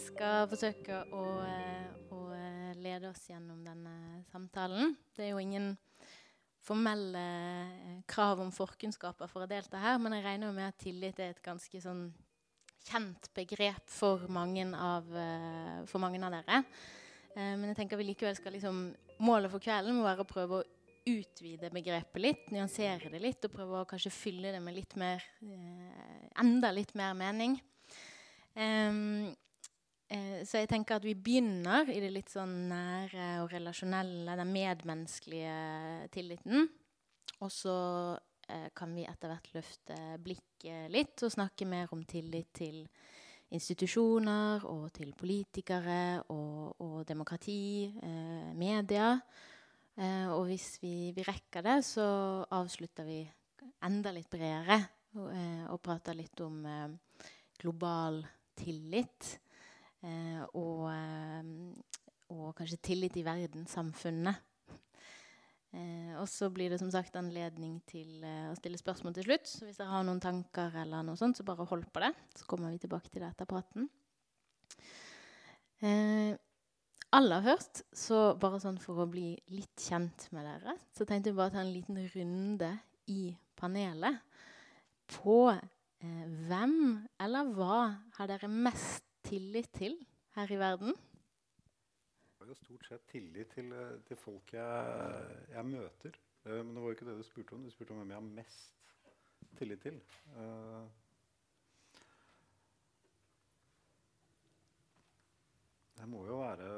Skal forsøke å, eh, å eh, lede oss gjennom denne samtalen. Det er jo ingen formelle eh, krav om forkunnskaper for å delta her, men jeg regner med at tillit er et ganske sånn kjent begrep for mange av, for mange av dere. Men jeg tenker vi likevel skal liksom, målet for kvelden må være å prøve å utvide begrepet litt, nyansere det litt og prøve å kanskje fylle det med litt mer, enda litt mer mening. Um, Eh, så jeg tenker at vi begynner i det litt sånn nære og relasjonelle, den medmenneskelige tilliten. Og så eh, kan vi etter hvert løfte blikket litt og snakke mer om tillit til institusjoner og til politikere og, og demokrati, eh, media. Eh, og hvis vi, vi, rekker det, så avslutter vi enda litt bredere og, eh, og prater litt om eh, global tillit. Eh, og, eh, og, kanskje tillit i verdenssamfunnet. Eh, og så blir det som sagt anledning til å stille spørsmål til slutt. Så hvis dere har noen tanker, eller noe sånt, så bare hold på det. Så kommer vi tilbake til det etter praten. Eh, aller først, så bare sånn for å bli litt kjent med dere, så tenkte jeg bare å ta en liten runde i panelet på eh, hvem eller hva har dere mest tillit til her i verden? Jeg har jo stort sett tillit til, eh, til folk jeg, jeg, møter. Uh, men det var jo ikke det du spurte om. Du spurte om hvem jeg har mest tillit til. Uh, det må jo være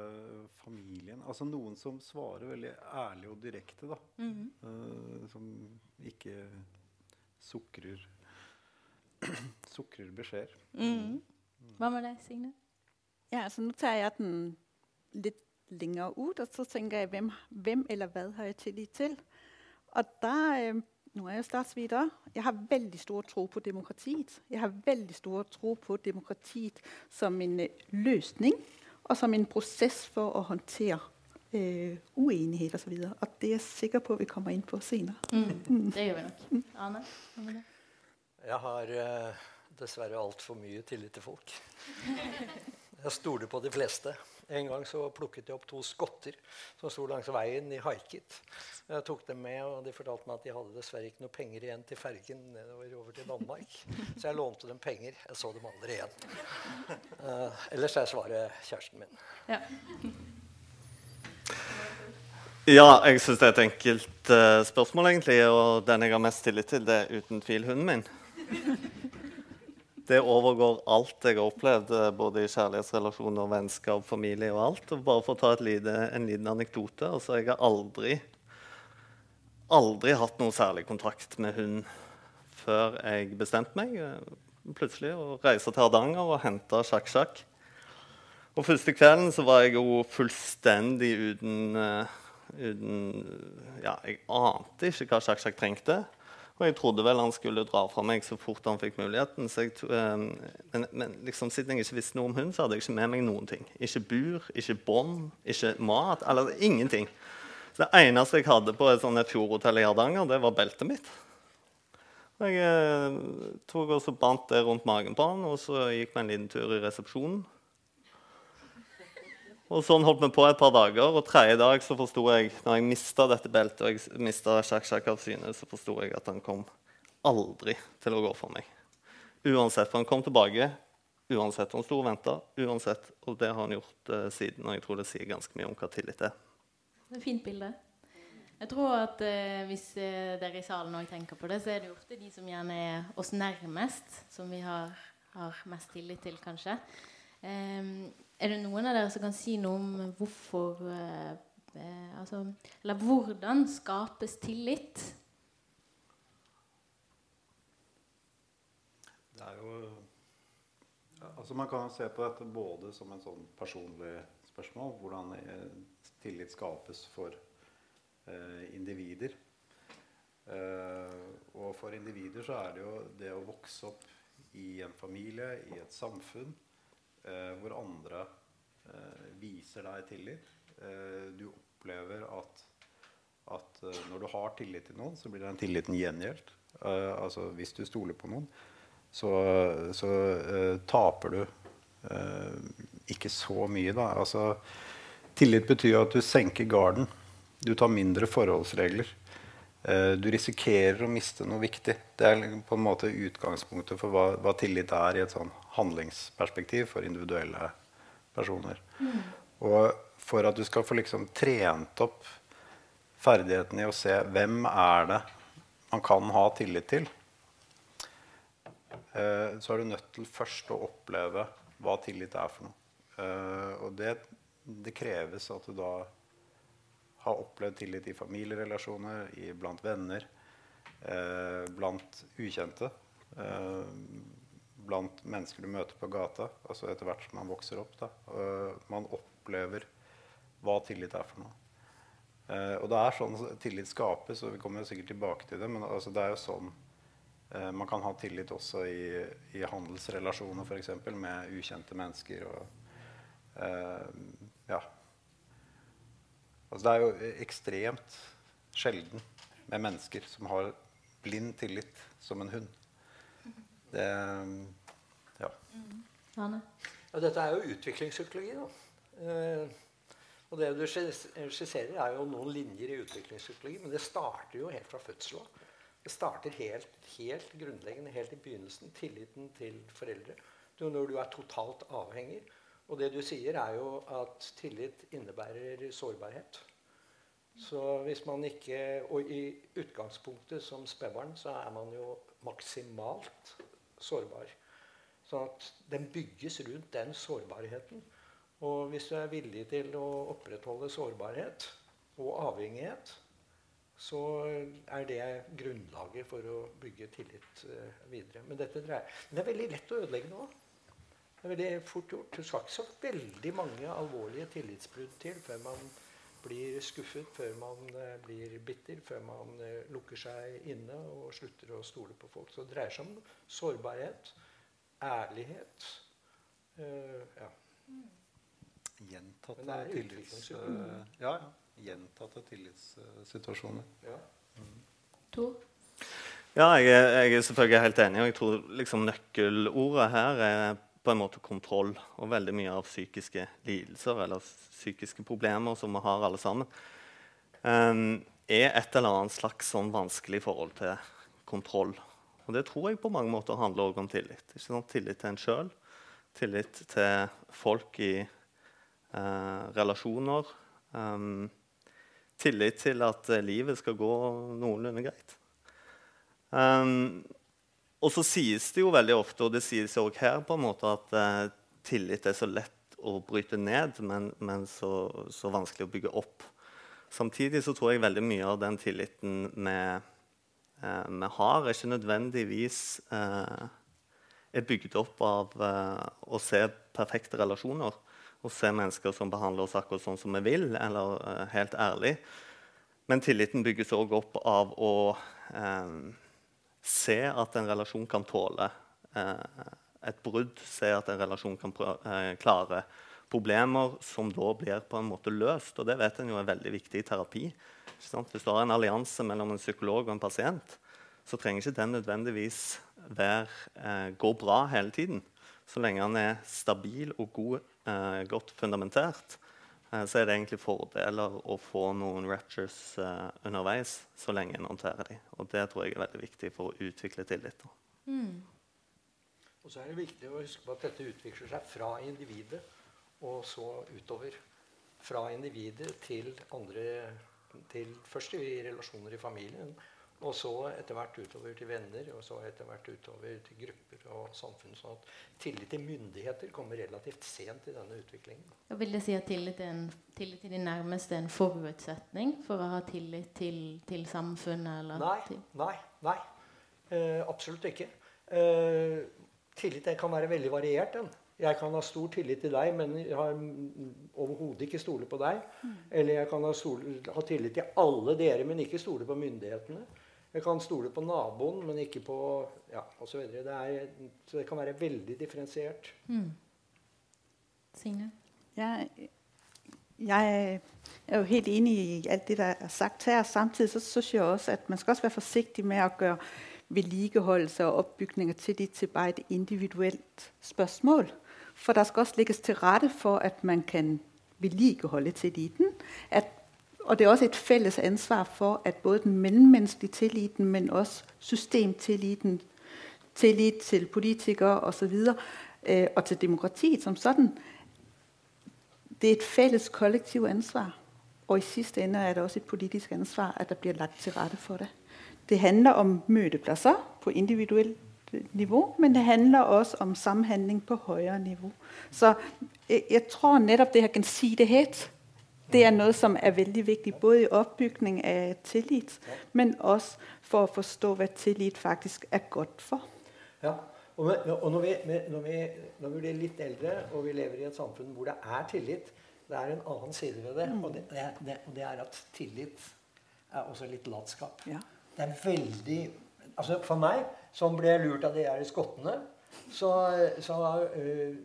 familien. Altså noen som svarer veldig ærlig og direkte. da. Mm -hmm. uh, som ikke sukrer, sukrer beskjeder. Mm -hmm. Hva med deg, Signe? Ja, altså Nå tar jeg den litt lenger ut, og så tenker jeg hvem, hvem eller hva har jeg tillit til? Og der øh, Nå er jeg statsviter. Jeg har veldig stor tro på demokratiet. Jeg har veldig stor tro på demokratiet som en øh, løsning og som en prosess for å håndtere øh, uenighet osv. Og, og det er jeg sikker på vi kommer inn på senere. Mm, mm. det gjør vi nok. Arne? Jeg har uh dessverre altfor mye tillit til folk. Jeg stoler på de fleste. En gang så plukket jeg opp to skotter som sto langs veien i haiket. Jeg tok dem med, og De fortalte meg at de hadde dessverre ikke noe penger igjen til fergen nedover over til Danmark. Så jeg lånte dem penger. Jeg så dem aldri igjen. Uh, ellers er svaret kjæresten min. Ja. Ja, jeg syns det er et enkelt uh, spørsmål, egentlig. Og den jeg har mest tillit til, det er uten tvil hunden min det overgår alt jeg har opplevd, eh, både i kjærlighetsrelasjoner, vennskap, familie og alt. Og bare for å ta lite, en liten anekdote altså Jeg har aldri, aldri hatt noe særlig kontrakt med hund før jeg bestemte meg eh, plutselig å reise til Hardanger og hente sjakk-sjakk. Og første kvelden så var jeg jo fullstendig uten, uh, Ja, jeg ante ikke hva sjakk-sjakk trengte. Og jeg trodde vel han skulle dra fra meg så fort han fikk muligheten. Jeg, um, men, men liksom, siden jeg ikke visste noe om hund, så hadde jeg ikke med meg noen ting. Ikke bur, ikke bånd, ikke mat. Eller ingenting. Så det eneste jeg hadde på et fjordhotell i Hardanger, det var beltet mitt. Og jeg eh, tok også bandt det rundt magen på han, og så gikk vi en liten tur i resepsjonen. Og sånn holdt vi på et par dager, og tredje dag så forsto jeg når jeg mista dette beltet og jeg mista sjakk-sjakk av syne, så forsto jeg at han kom aldri til å gå for meg. Uansett. For han kom tilbake uansett. Han sto og venta uansett. Og det har han gjort uh, siden. Og jeg tror det sier ganske mye om hva tillit er. Det er et fint bilde. Jeg tror at uh, Hvis uh, dere i salen òg tenker på det, så er det jo ofte de som gjerne er oss nærmest, som vi har, har mest tillit til, kanskje. Um, er det noen av dere som kan si noe om hvorfor eh, eh, altså, Eller hvordan skapes tillit? Det er jo altså Man kan se på dette både som en sånn personlig spørsmål. Hvordan eh, tillit skapes for eh, individer. Eh, og for individer så er det jo det å vokse opp i en familie, i et samfunn, hvor andre eh, viser deg tillit. Eh, du opplever at, at eh, når du har tillit til noen, så blir den tilliten gjengjeldt. Eh, altså hvis du stoler på noen, så, så eh, taper du ikke så mye, da. Altså, tillit betyr at du senker garden. Du tar mindre forholdsregler. Uh, du risikerer å miste noe viktig. Det er på en måte utgangspunktet for hva, hva tillit er i et sånn handlingsperspektiv for individuelle personer. Mm. Og for at du skal få liksom trent opp ferdigheten i å se hvem er det man kan ha tillit til, uh, så er du nødt til først å oppleve hva tillit er for noe. Uh, og det, det, kreves at du da har opplevd tillit i familierelasjoner, i, blant venner, eh, blant ukjente. Eh, blant mennesker du møter på gata. altså Etter hvert som man vokser opp. Da. man opplever hva tillit er for noe. og det er sånn tillit skapes, og vi kommer jo sikkert tilbake til det. Men altså, det er jo sånn man kan ha tillit også i, i handelsrelasjoner, f.eks. med ukjente mennesker. og Uh, ja. Altså, det er jo ekstremt sjelden med mennesker som har blind tillit som en hund. Det Ja. Mm. ja dette er jo utviklingspsykologi. da. Uh, og det du skisserer, er jo noen linjer i utviklingspsykologi, men det starter jo helt fra fødselen Det starter helt, helt, grunnleggende, helt i begynnelsen. Tilliten til foreldre. Du, når du er totalt avhengig, og det du sier, er jo at tillit innebærer sårbarhet. Så hvis man ikke Og i utgangspunktet som spedbarn så er man jo maksimalt sårbar. Sånn at den bygges rundt den sårbarheten. Og hvis du er villig til å opprettholde sårbarhet og avhengighet, så er det grunnlaget for å bygge tillit uh, videre. Men, dette dreier, men det er veldig lett å ødelegge nå. Det er veldig fort gjort. Det skal ikke så veldig mange alvorlige tillitsbrudd til før man blir skuffet, før man uh, blir bitter, før man uh, lukker seg inne og slutter å stole på folk. Så det dreier seg om sårbarhet, ærlighet uh, ja. Gjentatte tillits... ja, ja. Gjentatte tillitssituasjoner. Ja. Mm. To. Ja, jeg jeg er, selvfølgelig helt enig. og jeg tror liksom Nøkkelordet her er på en måte kontroll. Og veldig mye av psykiske lidelser eller psykiske problemer som vi har alle sammen, um, er et eller annet slags sånn vanskelig forhold til kontroll. Og det tror jeg på mange måter handler også om tillit. Tillit til en sjøl, tillit til folk i uh, relasjoner. Um, tillit til at livet skal gå noenlunde greit. Um, og så sies det jo veldig ofte, og det sies òg her, på en måte at eh, tillit er så lett å bryte ned, men, men så, så, vanskelig å bygge opp. Samtidig så tror jeg veldig mye av den tilliten vi, eh, vi har, er ikke nødvendigvis eh, er bygd opp av eh, å se perfekte relasjoner. Å se mennesker som behandler oss akkurat sånn som vi vil, eller eh, helt ærlig. Men tilliten bygges òg opp av å eh, se at en relasjon kan tåle eh, et brudd, se at en relasjon kan eh, klare problemer som da blir på en måte løst. Og det vet en jo er veldig viktig i terapi. Hvis du har en allianse mellom en psykolog og en pasient, så trenger ikke den nødvendigvis eh, gå bra hele tiden. Så lenge den er stabil og god, eh, godt fundamentert, så er det egentlig fordeler å få noen raptures uh, underveis så lenge en håndterer dem. Og det tror jeg er veldig viktig for å utvikle tillit. Mm. Og så er det viktig å huske på at dette utvikler seg fra individet og så utover. Fra individet til andre til Først i relasjoner i familien, og så etter hvert utover til venner, og så etter hvert utover til grupper og samfunn. sånn at tillit til myndigheter kommer relativt sent i denne utviklingen. Og vil det si at tillit, en, tillit, til de nærmeste er en forutsetning for å ha tillit til, til samfunnet? nei, til nei. Nei. Eh, absolutt ikke. Eh, tillit kan være veldig variert. Den. Jeg kan ha stor tillit til deg, men jeg har overhodet ikke stole på deg. Mm. Eller jeg kan ha, stole, ha tillit til alle dere, men ikke stole på myndighetene. Jeg kan stole på naboen, men ikke på ja, osv. Det, er, så det kan være veldig differensiert. Mm. Signe? Jeg, jeg er jo helt enig i alt det der er sagt her. Samtidig så synes jeg også at man skal også være forsiktig med å gjøre vedlikeholdelse og oppbygninger til de til bare et individuelt spørsmål. For der skal også legges til rette for at man kan vedlikeholde tilliten. At, og det er også et felles ansvar for at både den mellommenneskelige tilliten, men også systemtilliten, tillit til politikere osv., øh, og til demokratiet som sådan, det er et felles kollektivt ansvar. Og i sidste ende er det også et politisk ansvar at der blir lagt til rette for det. Det handler om møteplasser på individuelt niveau, men det handler også om samhandling på høyere nivå. Så jeg, jeg tror nettopp det her gjensidighet det er noe som er veldig viktig, både i oppbygning av tillit, men også for å forstå hva tillit faktisk er godt for. Ja, og, og når, vi, når, vi, når, vi, blir litt eldre og vi lever i et samfunn hvor det er tillit, det er en annen side ved det. Og det, det, og det er at tillit er også litt latskap. Ja. Det er veldig altså For meg, som ble lurt av de her skottene, så, så,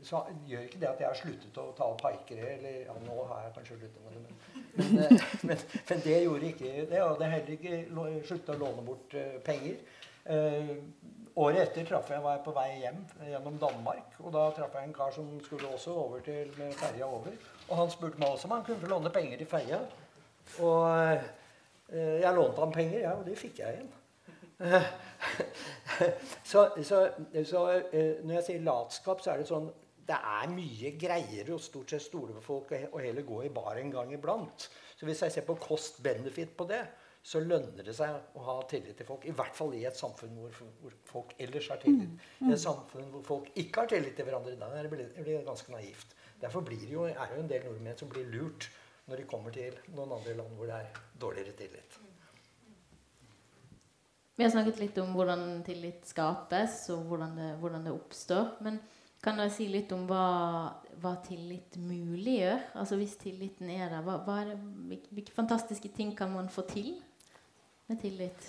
så, gjør ikke det at jeg har sluttet å ta opp haikere. Eller ja, nå har jeg kanskje sluttet med det, men, men, uh, men, men det gjorde ikke det. Og det er heller ikke sluttet å låne bort uh, penger. året etter traff jeg, var jeg på vei hjem gjennom Danmark. Og da traff jeg en kar som skulle også over til med ferja over. Og han spurte meg også om han kunne låne penger til ferja. Og jeg lånte ham penger, ja, og det fikk jeg igjen. Så, så, så, eh, når jeg sier latskap, så er det sånn Det er mye greiere å stort sett stole på folk og heller gå i bar en gang iblant. Så hvis jeg ser på cost-benefit på det, så lønner det seg å ha tillit til folk. I hvert fall i et samfunn hvor, hvor folk ellers har tillit. I et samfunn hvor folk ikke har tillit til hverandre, da blir det ganske naivt. Derfor det jo, er det jo en del nordmenn som blir lurt når de kommer til noen andre land hvor det er dårligere tillit. Vi har snakket litt om hvordan tillit skapes, og hvordan det, hvordan det oppstår. Men kan dere si litt om hva, hva, tillit muliggjør? Altså Hvis tilliten er der, hva, hva er det, hvilke fantastiske ting kan man få til med tillit?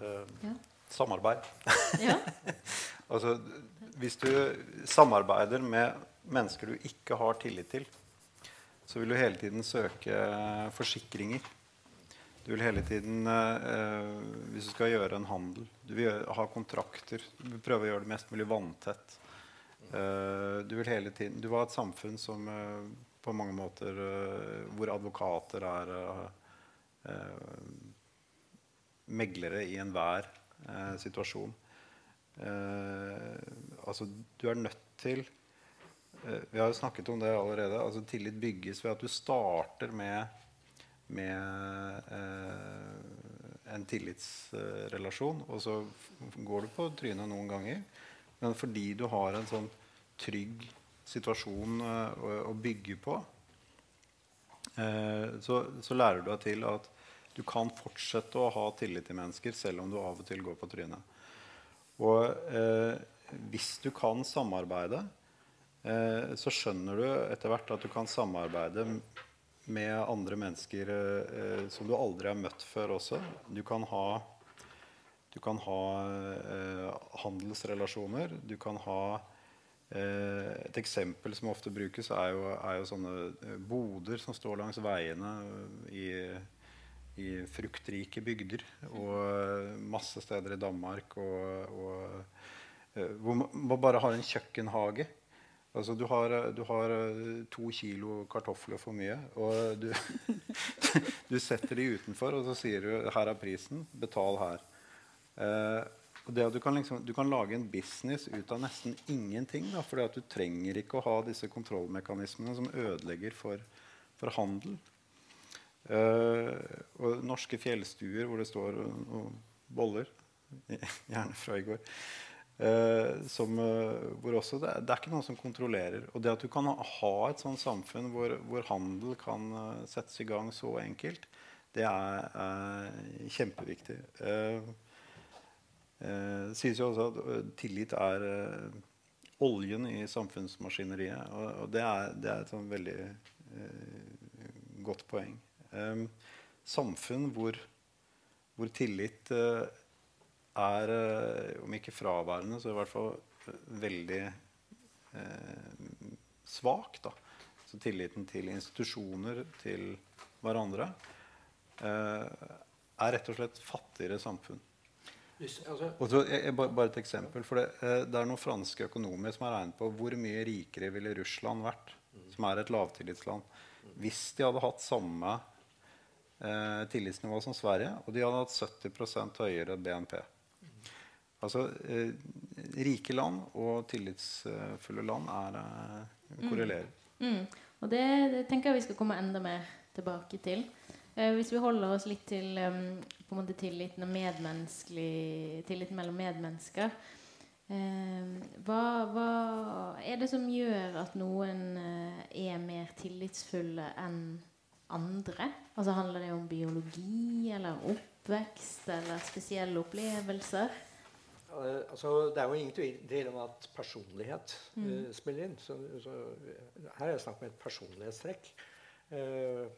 Uh, ja. Samarbeid. Ja. altså, hvis du samarbeider med mennesker du ikke har tillit til, så vil du hele tiden søke forsikringer du vil hele tiden eh, Hvis du skal gjøre en handel Du vil ha kontrakter. Du vil prøve å gjøre det mest mulig vanntett. Eh, du vil hele tiden Du var et samfunn som eh, på mange måter eh, Hvor advokater er eh, eh, meglere i enhver situasjon. altså, du er nødt til Vi har jo snakket om det allerede. altså Tillit bygges ved at du starter med med eh, en tillitsrelasjon. Og så går du på trynet noen ganger. Men fordi du har en sånn trygg situasjon eh, å, å, bygge på, eh, så, så, lærer du deg til at du kan fortsette å ha tillit til mennesker selv om du av og til går på trynet. Og eh, hvis du kan samarbeide, eh, så skjønner du etter hvert at du kan samarbeide med andre mennesker eh, som du aldri har møtt før også. Du kan ha, du kan ha eh, handelsrelasjoner. Du kan ha eh, Et eksempel som ofte brukes, er jo, er jo sånne eh, boder som står langs veiene i, i fruktrike bygder. Og eh, masse steder i Danmark. Og, og eh, hvor man bare har en kjøkkenhage. Altså, du har, du har, eh, to kilo kartofler for mye, og du, du, setter de utenfor, og så sier du 'her er prisen, betal her'. Eh, og du kan, liksom, du kan lage en business ut av nesten ingenting. Fordi du trenger ikke å ha disse kontrollmekanismene som ødelegger for, for handel. Eh, og norske fjellstuer hvor det står noen boller, gjerne fra i går som, eh, hvor også det, det, er ikke noen som kontrollerer. Og det at du kan ha, et sånt samfunn hvor, hvor, handel kan uh, settes i gang så enkelt, det er, er kjempeviktig. Det sies jo også at tillit er oljen i samfunnsmaskineriet. Og, det, er, det, er, et sånn veldig godt poeng. samfunn hvor, hvor tillit er, eh, om ikke fraværende, så i hvert fall eh, veldig eh, svak. Da. Så tilliten til institusjoner, til hverandre, eh, er rett og slett fattigere samfunn. Altså, Og så, jeg, jeg, bare, et eksempel. for det, eh, det er noen franske økonomer som har regnet på hvor mye rikere ville Russland vært, som er et lavtillitsland, hvis de hadde hatt samme eh, tillitsnivå som Sverige, og de hadde hatt 70% høyere BNP. Altså, eh, Rike land og tillitsfulle land er, eh, korrelerer. Mm. Og det, det tenker jeg vi skal komme enda mer tilbake til. Eh, hvis vi holder oss litt til um, på en måte tilliten, tilliten mellom medmennesker eh, hva, hva er det som gjør at noen eh, er mer tillitsfulle enn andre? Altså Handler det om biologi eller oppvekst eller spesielle opplevelser? Eh, altså, det er jo ingen tvil om at personlighet eh, spiller inn. Så, så, her er det snakk om et personlighetstrekk. jeg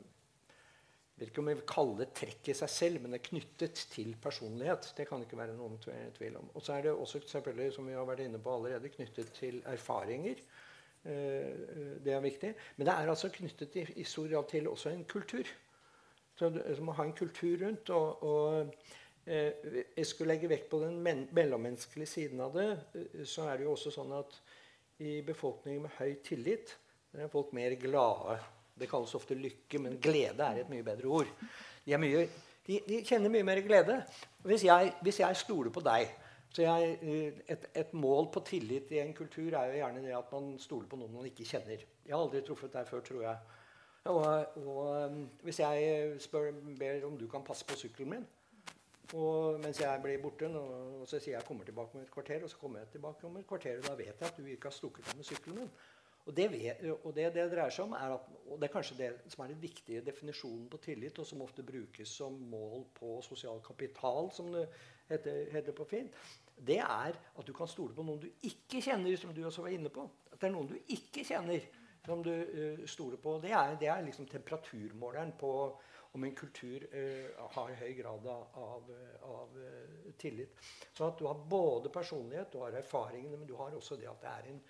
vet ikke om jeg vil kalle det trekk i seg selv, men det er knyttet til personlighet. Det kan ikke være noen tvil om. Og så er det også selvfølgelig, som vi har vært inne på allerede, knyttet til erfaringer. Uh, det er viktig. Men det er altså knyttet i, i stor grad til også en kultur. Så du så må ha en kultur rundt. og, og eh, jeg skulle legge vekt på den men mellommenneskelige siden av det, eh, så er det jo også sånn at i befolkninger med høy tillit der er folk mer glade. Det kalles ofte lykke, men glede er et mye bedre ord. De, mye, de, de kjenner mye mer glede. Hvis jeg, hvis jeg stoler på deg så jeg, eh, et, et mål på tillit i en kultur er jo gjerne det at man stoler på noen man ikke kjenner. Jeg har aldri truffet deg før, tror jeg. Og, og hvis jeg spør, ber om du kan passe på sykkelen min, og mens jeg blir borte, og, så sier jeg 'kommer tilbake om et kvarter', og så kommer jeg tilbake om et kvarter, og da vet jeg at du ikke har stukket av med sykkelen min. Og det, vet, og det det dreier seg om, er at, og det er kanskje det som er den viktige definisjonen på tillit, og som ofte brukes som mål på sosial kapital, som det heter, heter på fint, det er at du kan stole på noen du ikke kjenner, som du også var inne på. At det er noen du ikke kjenner, som du uh, stoler på. Det er, det er liksom temperaturmåleren på om en kultur uh, har høy grad av, av, uh, tillit. Så at du har både personlighet, du har erfaringene, men du har også det at det er en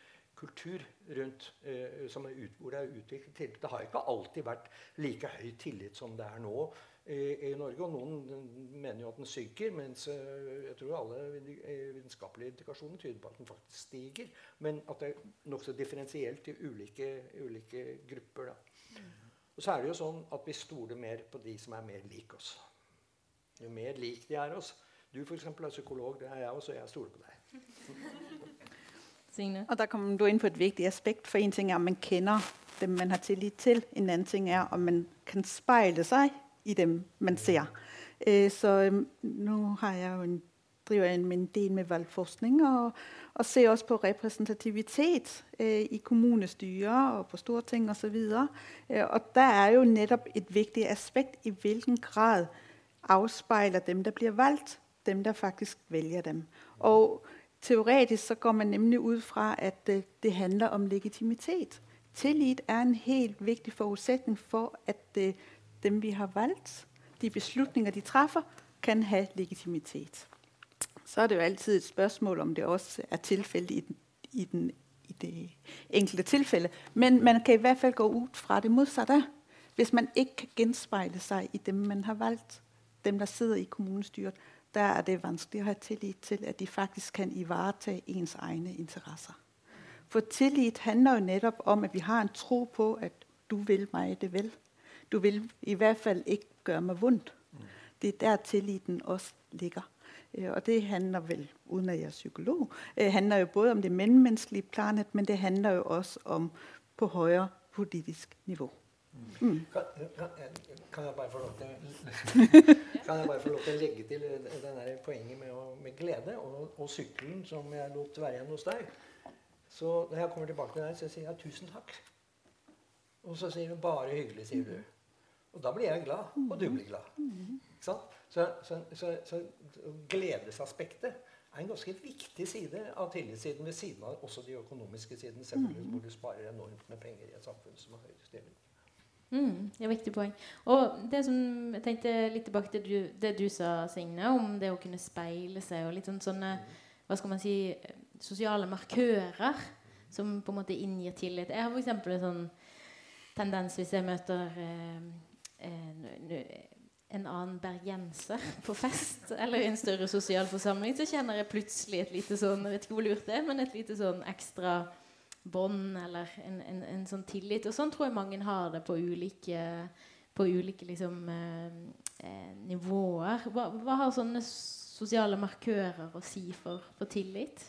kultur rundt uh, som er ut, hvor det er utviklet tillit. Det har ikke alltid vært like høy tillit som det er nå i, i Norge. Og noen mener jo at den synker, mens jeg tror alle vitenskapelige indikasjoner tyder på at den faktisk stiger. Men at det er nokså differensielt i ulike, ulike grupper. Da. Og så er det jo sånn at vi stoler mer på de som er mer lik oss. Jo mer lik de er oss Du for eksempel, er psykolog, det er jeg også, og jeg stoler på deg. Signe? Og der kommer du inn på et viktig aspekt, for en ting er, om man kender dem, man har tillit til. En annen ting er, om man kan speile seg i dem, man ser. Øh, så nå har jeg jo en, driver en, en del med valgforskning, og, og ser også på repræsentativitet eh, i kommunestyrer og på storting osv. Eh, og der er jo netop et viktig aspekt, i hvilken grad avspeiler dem, der blir valgt, dem, der faktisk velger dem. Og teoretisk så går man nemlig ut fra, at det, det handler om legitimitet. Tillit er en helt viktig forudsætning for, at det, dem, vi har valgt, de beslutninger, de træffer, kan ha legitimitet. Så er det jo altid et spørsmål, om det også er tilfældet i, i, i det enkelte tilfælde. Men man kan i hvert fall gå ud fra det modsatte. Hvis man ikke kan genspejle sig i dem, man har valgt, dem, der sidder i kommunestyret, der er det vanskelig at have tillit til, at de faktisk kan ivaretage ens egne interesser. For tillit handler jo netop om, at vi har en tro på, at du vil mig det vel. Du vil i hvert fald ikke gøre mig vondt. Det er der tilliten også ligger. Øh, Og det handler vel, uden at jeg er psykolog, øh, handler jo både om det mellommenneskelige planet, men det handler jo også om på høyere politisk nivå. Mm. Kan, kan, kan jeg bare få lov til få lov å legge til det der poenget med, å, med glede og, og sykkelen som jeg lot være igjen hos deg? Så når jeg kommer tilbake til deg, så sier jeg tusen takk. Og så sier du bare hyggelig, sier du. Og da blir jeg glad, og du blir glad. Ikke sant? Så, så, så, så gledesaspektet er en ganske viktig side av tillitssiden ved siden av også de økonomiske sidene, selvfølgelig, hvor du sparer enormt med penger i et samfunn som har høy stilling. Mm, et viktig poeng. Og det som jeg tenkte litt tilbake til du, det du sa, Signe, om det å kunne speile seg og litt sånn sånne hva skal man si, sosiale markører som på en måte inngir tillit. Jeg har f.eks. en sånn tendens hvis jeg møter eh, eh, en annen bergenser på fest eller i en større sosial forsamling, så kjenner jeg plutselig et lite sånn jeg vet ikke hvor lurt det er, men et lite sånn ekstra bånd eller en, en, en, sånn tillit. Og sånn tror jeg mange har det på ulike, på ulike liksom, eh, eh nivåer. Hva, hva, har sånne sosiale markører å si for, for tillit?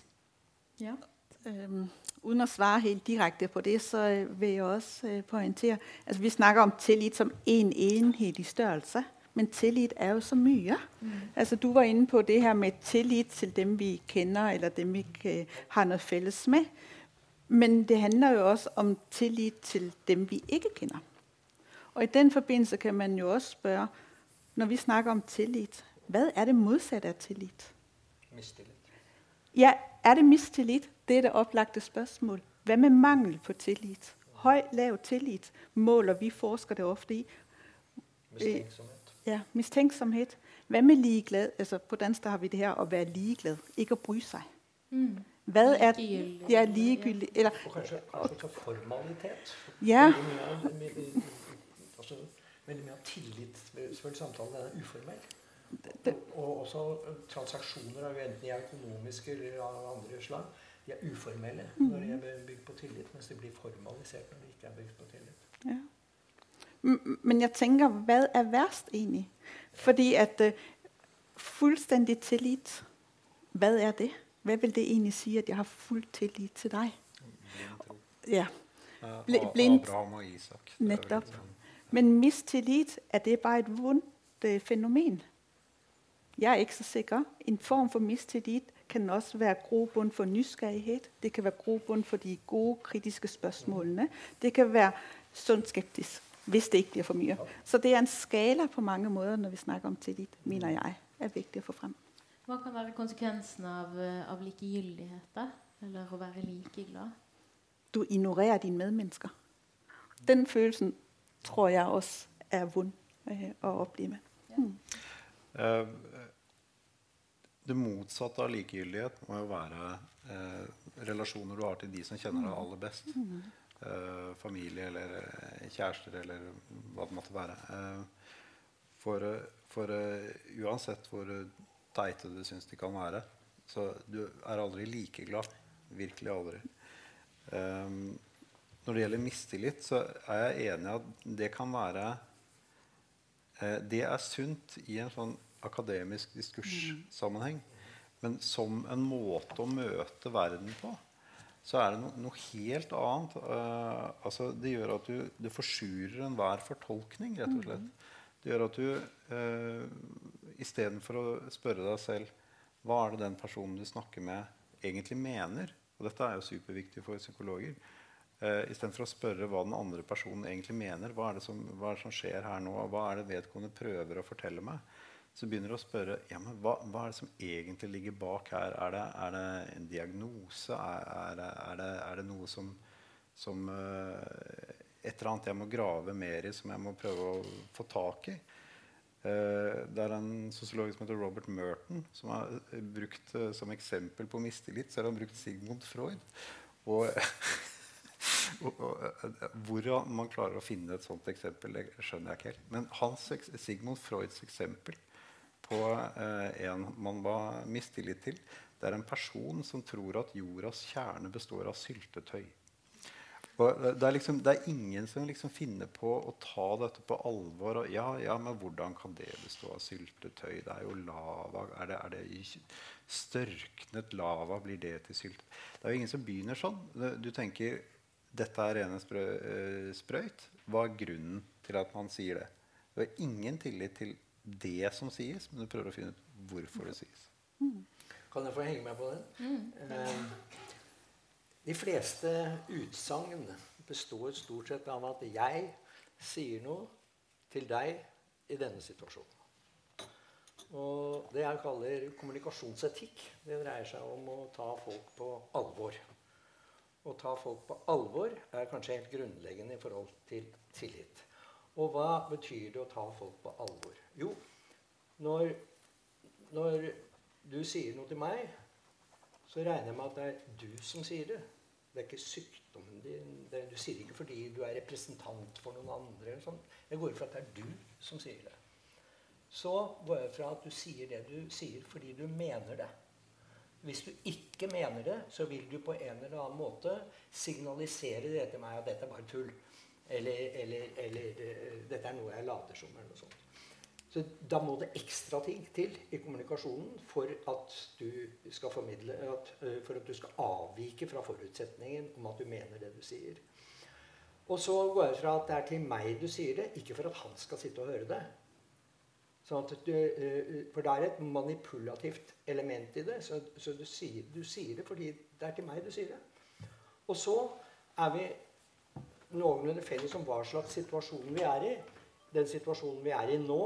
Ja. Um, uden å svare helt direkte på det, så øh, vil jeg også uh, poengtere altså Vi snakker om tillit som én en enhet i størrelse. Men tillit er jo så mye. Mm. Altså, du var inne på det her med tillit til dem vi kjenner, eller dem vi ikke har noe felles med. Men det handler jo også om tillit til dem vi ikke kjenner. Og i den forbindelse kan man jo også spørre, når vi snakker om tillit, hva er det motsatte av tillit? Mistillit. Ja, er det mistillit? Det er det opplagte spørsmål. Hva med mangel på tillit? Høy, lav tillit måler vi forskere ofte i. Mistenksomhet. Ja, mistenksomhet. Hva med ligeglad? Altså, på dansk har vi det her å være ligeglad. Ikke å bry seg. Mm. Hva er ja, likegyldig eller, Og kanskje, kanskje formalitet. Ja. Altså, veldig mye av tillit ved samtalen er uformell. Og også transaksjoner, enten de er økonomiske eller av andre slag, de er uformelle mm. når de er bygd på tillit, mens de blir formalisert når de ikke er bygd på tillit. Ja. Men jeg tenker, hva er verst egentlig? Fordi at uh, fullstendig tillit, hva er det? Hva vil det egentlig si at jeg har full tillit til deg? Ja. Bl blind. Abraham og Isak. Nettopp. Men mistillit, er det bare et vondt uh, fenomen? Jeg er ikke så sikker. En form for mistillit kan også være grobund for nysgerrighet. Det kan være grobund for de gode, kritiske spørsmålene. Det kan være sunt skeptisk hvis det ikke blir for mye. Så det er en skala på mange måter når vi snakker om tillit, mener jeg er viktig å få frem. Hva kan være konsekvensen av, eh, av likegyldighet, Eller å være likeglad? Du ignorerer dine medmennesker. Den følelsen tror jeg også er vond eh, å oppleve. Ja. Mm. Uh, det motsatte av likegyldighet må jo være eh, relasjoner du har til de som kjenner deg aller best. Eh, familie eller eh, kjærester eller hva det måtte være. Eh, for, for uh, uansett hvor teite du syns de kan være, så du er aldri like glad. Virkelig aldri. Når det gjelder mistillit, så er jeg enig i at det kan være Det er sunt i en sånn akademisk diskurssammenheng. Men som en måte å møte verden på, så er det no, noe helt annet. Uh, altså, det gjør at du, du forsurer enhver fortolkning, rett og slett. Det gjør at du uh, istedenfor å spørre deg selv hva er det den personen du snakker med, egentlig mener Og dette er jo superviktig for psykologer. Uh, Istedenfor å spørre hva den andre personen egentlig mener, hva er, som, hva er, det som, skjer her nå, hva er det vedkommende prøver å fortelle meg, så begynner du å spørre ja, men hva, hva, er det som egentlig ligger bak her. Er det, er det en diagnose? Er, er, det, er, det, noe som, som uh, Et eller annet jeg må grave mer i, som jeg må prøve å få tak i? Uh, det er en sosiolog som heter Robert Merton, som har brukt uh, som eksempel på mistillit, så har han brukt Sigmund Freud. Og, og, man klarer å finne et sånt eksempel, det skjønner jeg ikke helt. Men Sigmund Freuds eksempel på eh, en man var mistillit til. Det er en person som tror at jordas kjerne består av syltetøy. Og det, er liksom, det er ingen som liksom finner på å ta dette på alvor. Og, ja, ja, men hvordan kan det bestå av syltetøy? Det er jo lava. Er det, er det størknet lava? Blir det til syltetøy? Det er jo ingen som begynner sånn. Du tenker dette er rene sprø, sprøyt. Hva er grunnen til at man sier det? Det er ingen tillit til det som sies, men du prøver å finne ut hvorfor det sies. Mm. Kan jeg få henge meg på den? Mm. Eh, de fleste utsagn består stort sett av at jeg sier noe til deg i denne situasjonen. Og det jeg kaller kommunikasjonsetikk, det dreier seg om å ta folk på alvor. Å ta folk på alvor er kanskje helt grunnleggende i forhold til tillit. Og hva betyr det å ta folk på alvor? Jo, når, når du sier noe til meg, så regner jeg med at det er du som sier det. Det er ikke sykdommen din. Det, du sier det ikke fordi du er representant for noen andre. Sånn. Jeg går ut fra at det er du som sier det. så går jeg fra at du sier det du sier fordi du mener det. Hvis du ikke mener det, så vil du på en eller annen måte signalisere det til meg at dette er bare tull. Eller, eller, eller uh, dette er noe jeg later som. eller noe sånt. Så Da må det ekstra ting til i kommunikasjonen for at du skal formidle, at, uh, for at du skal avvike fra forutsetningen om at du mener det du sier. Og så går jeg fra at det er til meg du sier det, ikke for at han skal sitte og høre det. Sånn du, uh, for det er et manipulativt element i det. Så, så du, sier, du sier det fordi det er til meg du sier det. Og så er vi noenlunde felles om hva slags situasjon vi er i. Den situasjonen vi er i nå,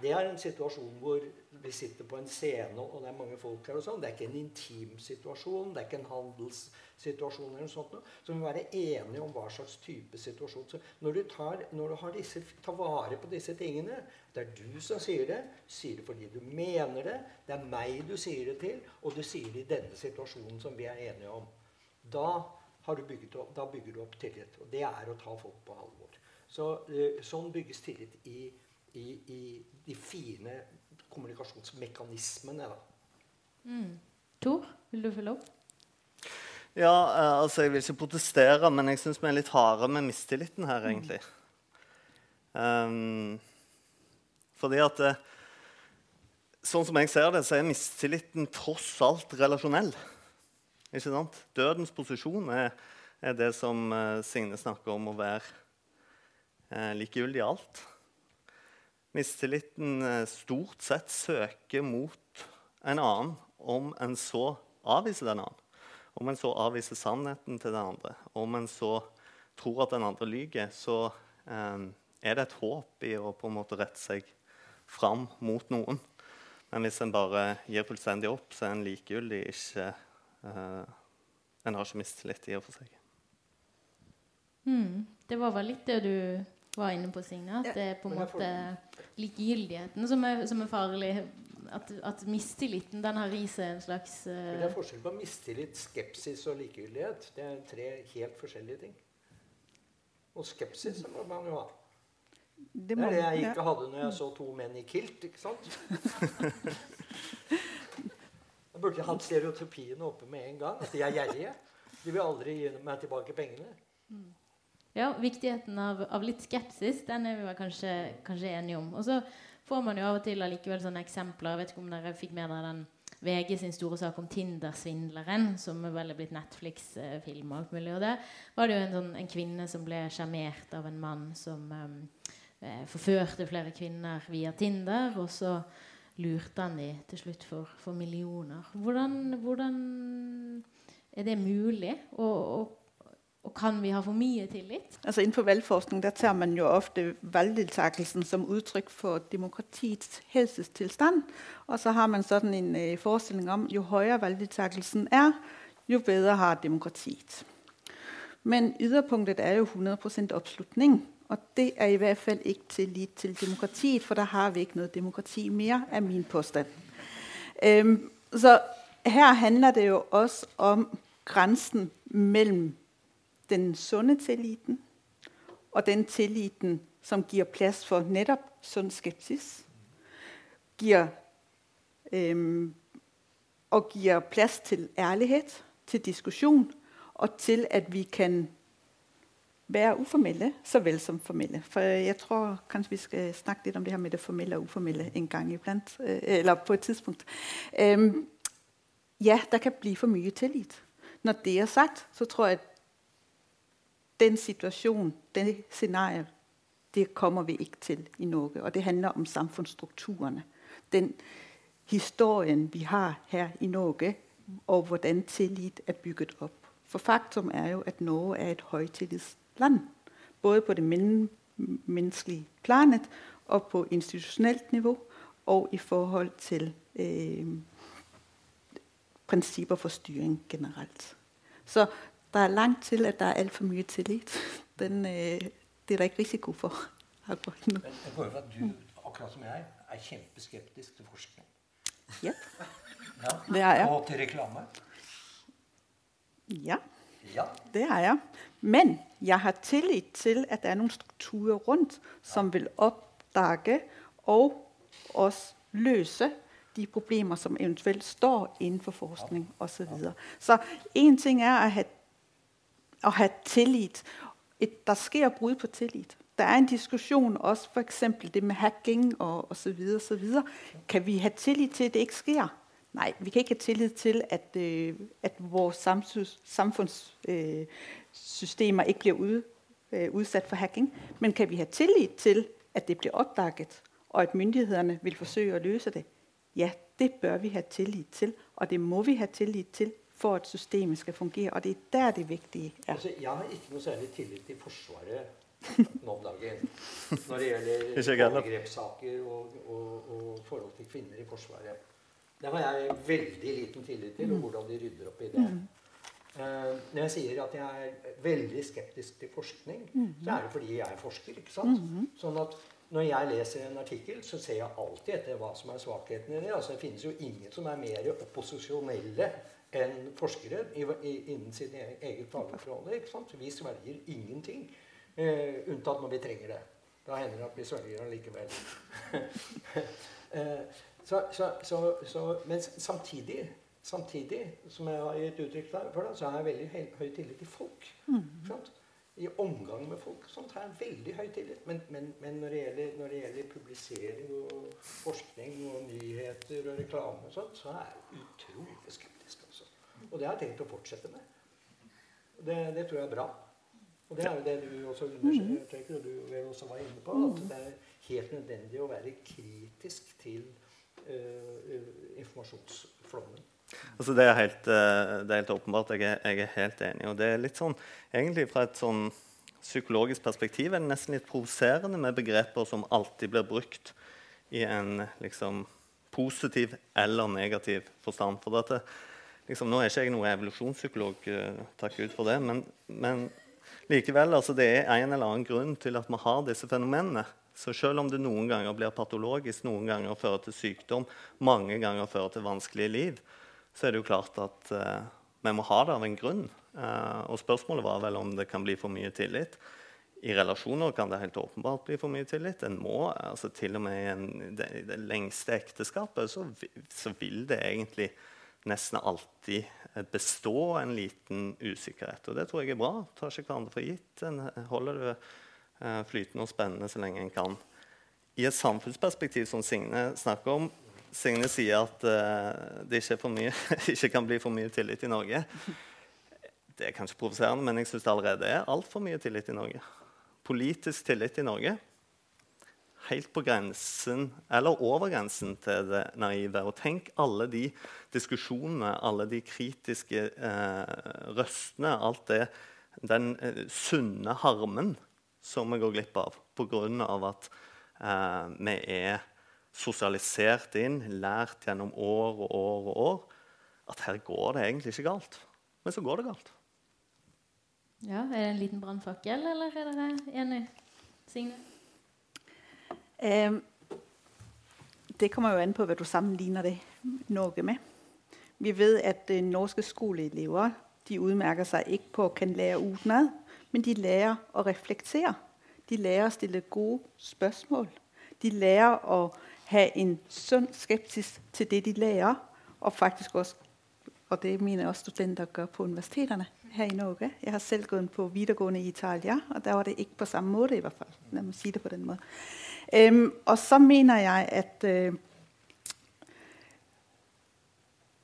det er en situasjon hvor vi sitter på en scene, og det er mange folk her. og sånn. Det er ikke en intim situasjon, det er ikke en handelssituasjon. eller noe sånt. Så vi må være enige om hva slags type situasjon. Så når du, tar, når du disse, tar vare på disse tingene Det er du som sier det. Sier det fordi du mener det. Det er meg du sier det til, og du sier det i denne situasjonen som vi er enige om. Da opp, da bygger du opp tillit. Og det er å ta folk på alvor. Så, uh, sånn bygges tillit i, i, i, de fine kommunikasjonsmekanismene. Mm. Tor, vil du følge opp? Ja, uh, altså Jeg vil ikke protestere, men jeg syns vi er litt harde med mistilliten her, egentlig. Um, fordi at uh, Sånn som jeg ser det, så er mistilliten tross alt relasjonell. Ikke sant? Dødens posisjon er, er det som uh, Signe snakker om å være eh, likegyldig i alt. Mistilliten uh, stort sett søker mot en annen om en så avviser den annen. Om en så avviser sannheten til den andre, om en så tror at den andre lyver, så eh, er det et håp i å på en måte rette seg fram mot noen. Men hvis en bare gir fullstendig opp, så er en likegyldig, ikke en har ikke mistillit i og for seg. Mm. Det var vel litt det du var inne på, Signe. At det er på en måte likegyldigheten som er, som er farlig. At, at, mistilliten den har i seg en slags uh... Det er forskjell på mistillit, skepsis og likegyldighet. Det er tre helt forskjellige ting. Og skepsis må man jo ha. Det, det er det jeg ikke hadde når jeg så to menn i kilt. ikke sant? Jeg burde hatt stereotypiene oppe med en gang. At de er gjerrige. De vil aldri gi meg tilbake pengene. Ja, Viktigheten av, av, litt skepsis den er vi kanskje, kanskje enige om. Og så får man jo av og til allikevel sånne eksempler. Jeg vet ikke om dere fikk med dere den VG sin store sak om Tinder-svindleren, som vel er blitt Netflix-film. Og alt mulig, og det var det jo en, sånn, en kvinne som ble sjarmert av en mann som um, forførte flere kvinner via Tinder. og så lurte han de til slutt for, for millioner. Hvordan, hvordan, er det mulig? Og, og, og, kan vi ha for mye tillit? Altså Innenfor velforskning der tar man jo ofte valgdeltakelsen som uttrykk for demokratiets helsetilstand. Og så har man sånn en uh, forestilling om jo høyere valgdeltakelsen er, jo bedre har demokratiet. Men yderpunktet er jo 100% oppslutning. Og det er i hvert fall ikke tillit til demokratiet, for der har vi ikke noe demokrati mer, er min påstand. Um, så her handler det jo også om grensen mellom den sunne tilliten og den tilliten som gir plass for nettopp sunn skepsis. Gir, um, og gir plass til ærlighet, til diskusjon, og til at vi kan være uformelle så vel som formelle. For jeg tror kanskje vi skal snakke litt om det her med det formelle og uformelle en gang iblant. Øh, eller på et tidspunkt. Um, ja, der kan bli for mye tillit. Når det er sagt, så tror jeg at den situasjonen, det scenariet, det kommer vi ikke til i Norge. Og det handler om samfunnsstrukturene. Den historien vi har her i Norge, og hvordan tillit er bygget opp. For faktum er jo at Norge er et høytillits land. Både på det menneskelige planet og på institusjonelt nivå, og i forhold til eh, prinsipper for styring generelt. Så det er langt til at der er altfor mye tillit. Den, eh, det er det ikke risiko for akkurat nå. Men jeg hører at du, akkurat som jeg, er kjempeskeptisk til forskning. Yep. Ja. Det er jeg. Og til reklame. Ja. Ja. Det er jeg. Men jeg har tillit til at det er noen strukturer rundt som vil oppdage og også løse de problemer, som eventuelt står innenfor forskning osv. Så, én en ting er å ha, å ha tillit. Et, der sker brudd på tillit. Der er en diskusjon også f.eks. det med hacking og osv. Kan vi ha tillit til at det ikke sker? Nei, vi kan ikke ha tillit til at, øh, at vores samfunnssystemer øh, ikke blir ud, øh, utsatt for hacking. Men kan vi ha tillit til at det blir oppdaget, og at myndighetene vil forsøke å løse det? Ja, det bør vi ha tillit til, og det må vi ha tillit til for at systemet skal fungere. Og det er der det viktige er. Altså, jeg har ikke noe særlig tillit til Forsvaret nå om dagen når det gjelder overgrepssaker og, og, og, forhold til kvinner i Forsvaret. Det har jeg veldig liten tillit til, og mm. hvordan de rydder opp i det. Uh, når jeg sier at jeg er veldig skeptisk til forskning, mm. så er det fordi jeg er forsker. ikke sant? Mm. Sånn at når jeg leser en artikkel, så ser jeg alltid etter hva som er svakhetene i det. Altså, det finnes jo ingen som er mer opposisjonelle enn forskere innen sitt e-, eget fagområde. Vi svelger ingenting. Uh, unntatt når vi trenger det. Da hender det at vi svelger allikevel. uh, så, så, så, så, men samtidig, samtidig, som jeg har gitt uttrykk for, det, så har jeg veldig høy, høy tillit til folk. Mm. I omgang med folk sånt har jeg veldig høy tillit. Men, men, men når, det gjelder, når, det gjelder, publisering og forskning og nyheter og reklame, og sånt, så er jeg utrolig skeptisk. Også. Og det har jeg tenkt å fortsette med. Det, det tror jeg er bra. Og det er jo det du også understreker, og du vel også var inne på, at det er helt nødvendig å være kritisk til informasjonsflommen. Altså det, er helt, eh, det, er helt, åpenbart. Jeg er, jeg er, helt enig. Og det er litt sånn, egentlig Fra et sånn psykologisk perspektiv er det nesten litt provoserende med begreper som alltid blir brukt i en liksom, positiv eller negativ forstand. For dette, liksom, nå er ikke jeg noen evolusjonspsykolog, takk ut for det, men, men likevel, altså, det er en eller annen grunn til at vi har disse fenomenene. Så selv om det noen ganger blir patologisk, noen ganger fører til sykdom, mange ganger fører til vanskelige liv, så er det jo klart at uh, vi må ha det av en grunn. Uh, og spørsmålet var vel om det kan bli for mye tillit. I relasjoner kan det helt åpenbart bli for mye tillit. En må, altså Til og med i en, det, det, lengste ekteskapet så, så, vil det egentlig nesten alltid bestå en liten usikkerhet. Og det tror jeg er bra. Tar ikke hverandre for gitt. En holder det Eh, flytende og spennende så lenge en kan. I et samfunnsperspektiv, som Signe snakker om Signe sier at uh, det ikke, mye, ikke, kan bli for mye tillit i Norge. Det er kanskje provoserende, men jeg syns det allerede er altfor mye tillit i Norge. Politisk tillit i Norge helt på grensen, eller over grensen til det naive. Og tenk alle de diskusjonene, alle de kritiske uh, røstene, alt det, den uh, sunne harmen som vi går glipp av pga. at eh, vi er sosialisert inn, lært gjennom år og år og år, at her går det egentlig ikke galt. Men så går det galt. Ja, Er det en liten brannfakkel, eller er dere enig? Signe? Eh, det kommer jo an på hva du sammenligner det Norge med. Vi vet at uh, norske skoleelever de utmerker seg ikke på å kan lære utenat men de lærer å reflektere. De lærer å stille gode spørsmål. De lærer å ha en sunn skepsis til det de lærer, og faktisk også og det mener også studenter gjør på universitetene her i Norge. Jeg har selv gått på videregående i Italia, og der var det ikke på samme måte. i hvert fall. La meg si det på den måten. Um, og så mener jeg at, uh,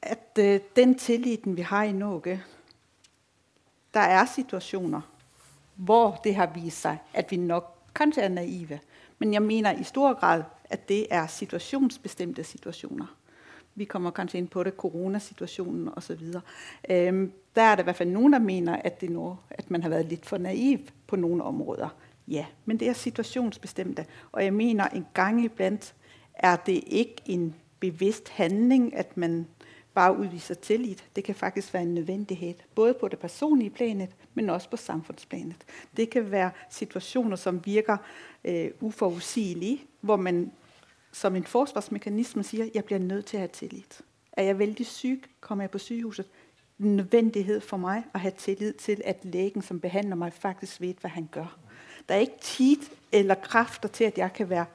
at uh, den tilliten vi har i Norge Der er situasjoner hvor det har vist seg at vi nok kanskje er naive. Men jeg mener i stor grad at det er situasjonsbestemte situasjoner. Vi kommer kanskje inn på det, koronasituasjonen osv. Um, der er det i hvert fall noen som mener at, nå, at, man har vært litt for naiv på noen områder. Ja, men det er situasjonsbestemte. Og jeg mener en gang iblant er det ikke en bevisst handling at man bare udviser tillit. Det kan faktisk være en nødvendighet, både på det personlige planet, men også på samfunnsplanet. Det kan være situasjoner som virker eh, uforutsigelige, hvor man som en forsvarsmekanisme sier jeg blir nødt til å ha tillit. Er jeg veldig syk, kommer jeg på sykehuset. Nødvendighet for meg å ha tillit til at legen som behandler meg, faktisk vet hva han gjør. Det er ikke tid eller krefter til at jeg kan være,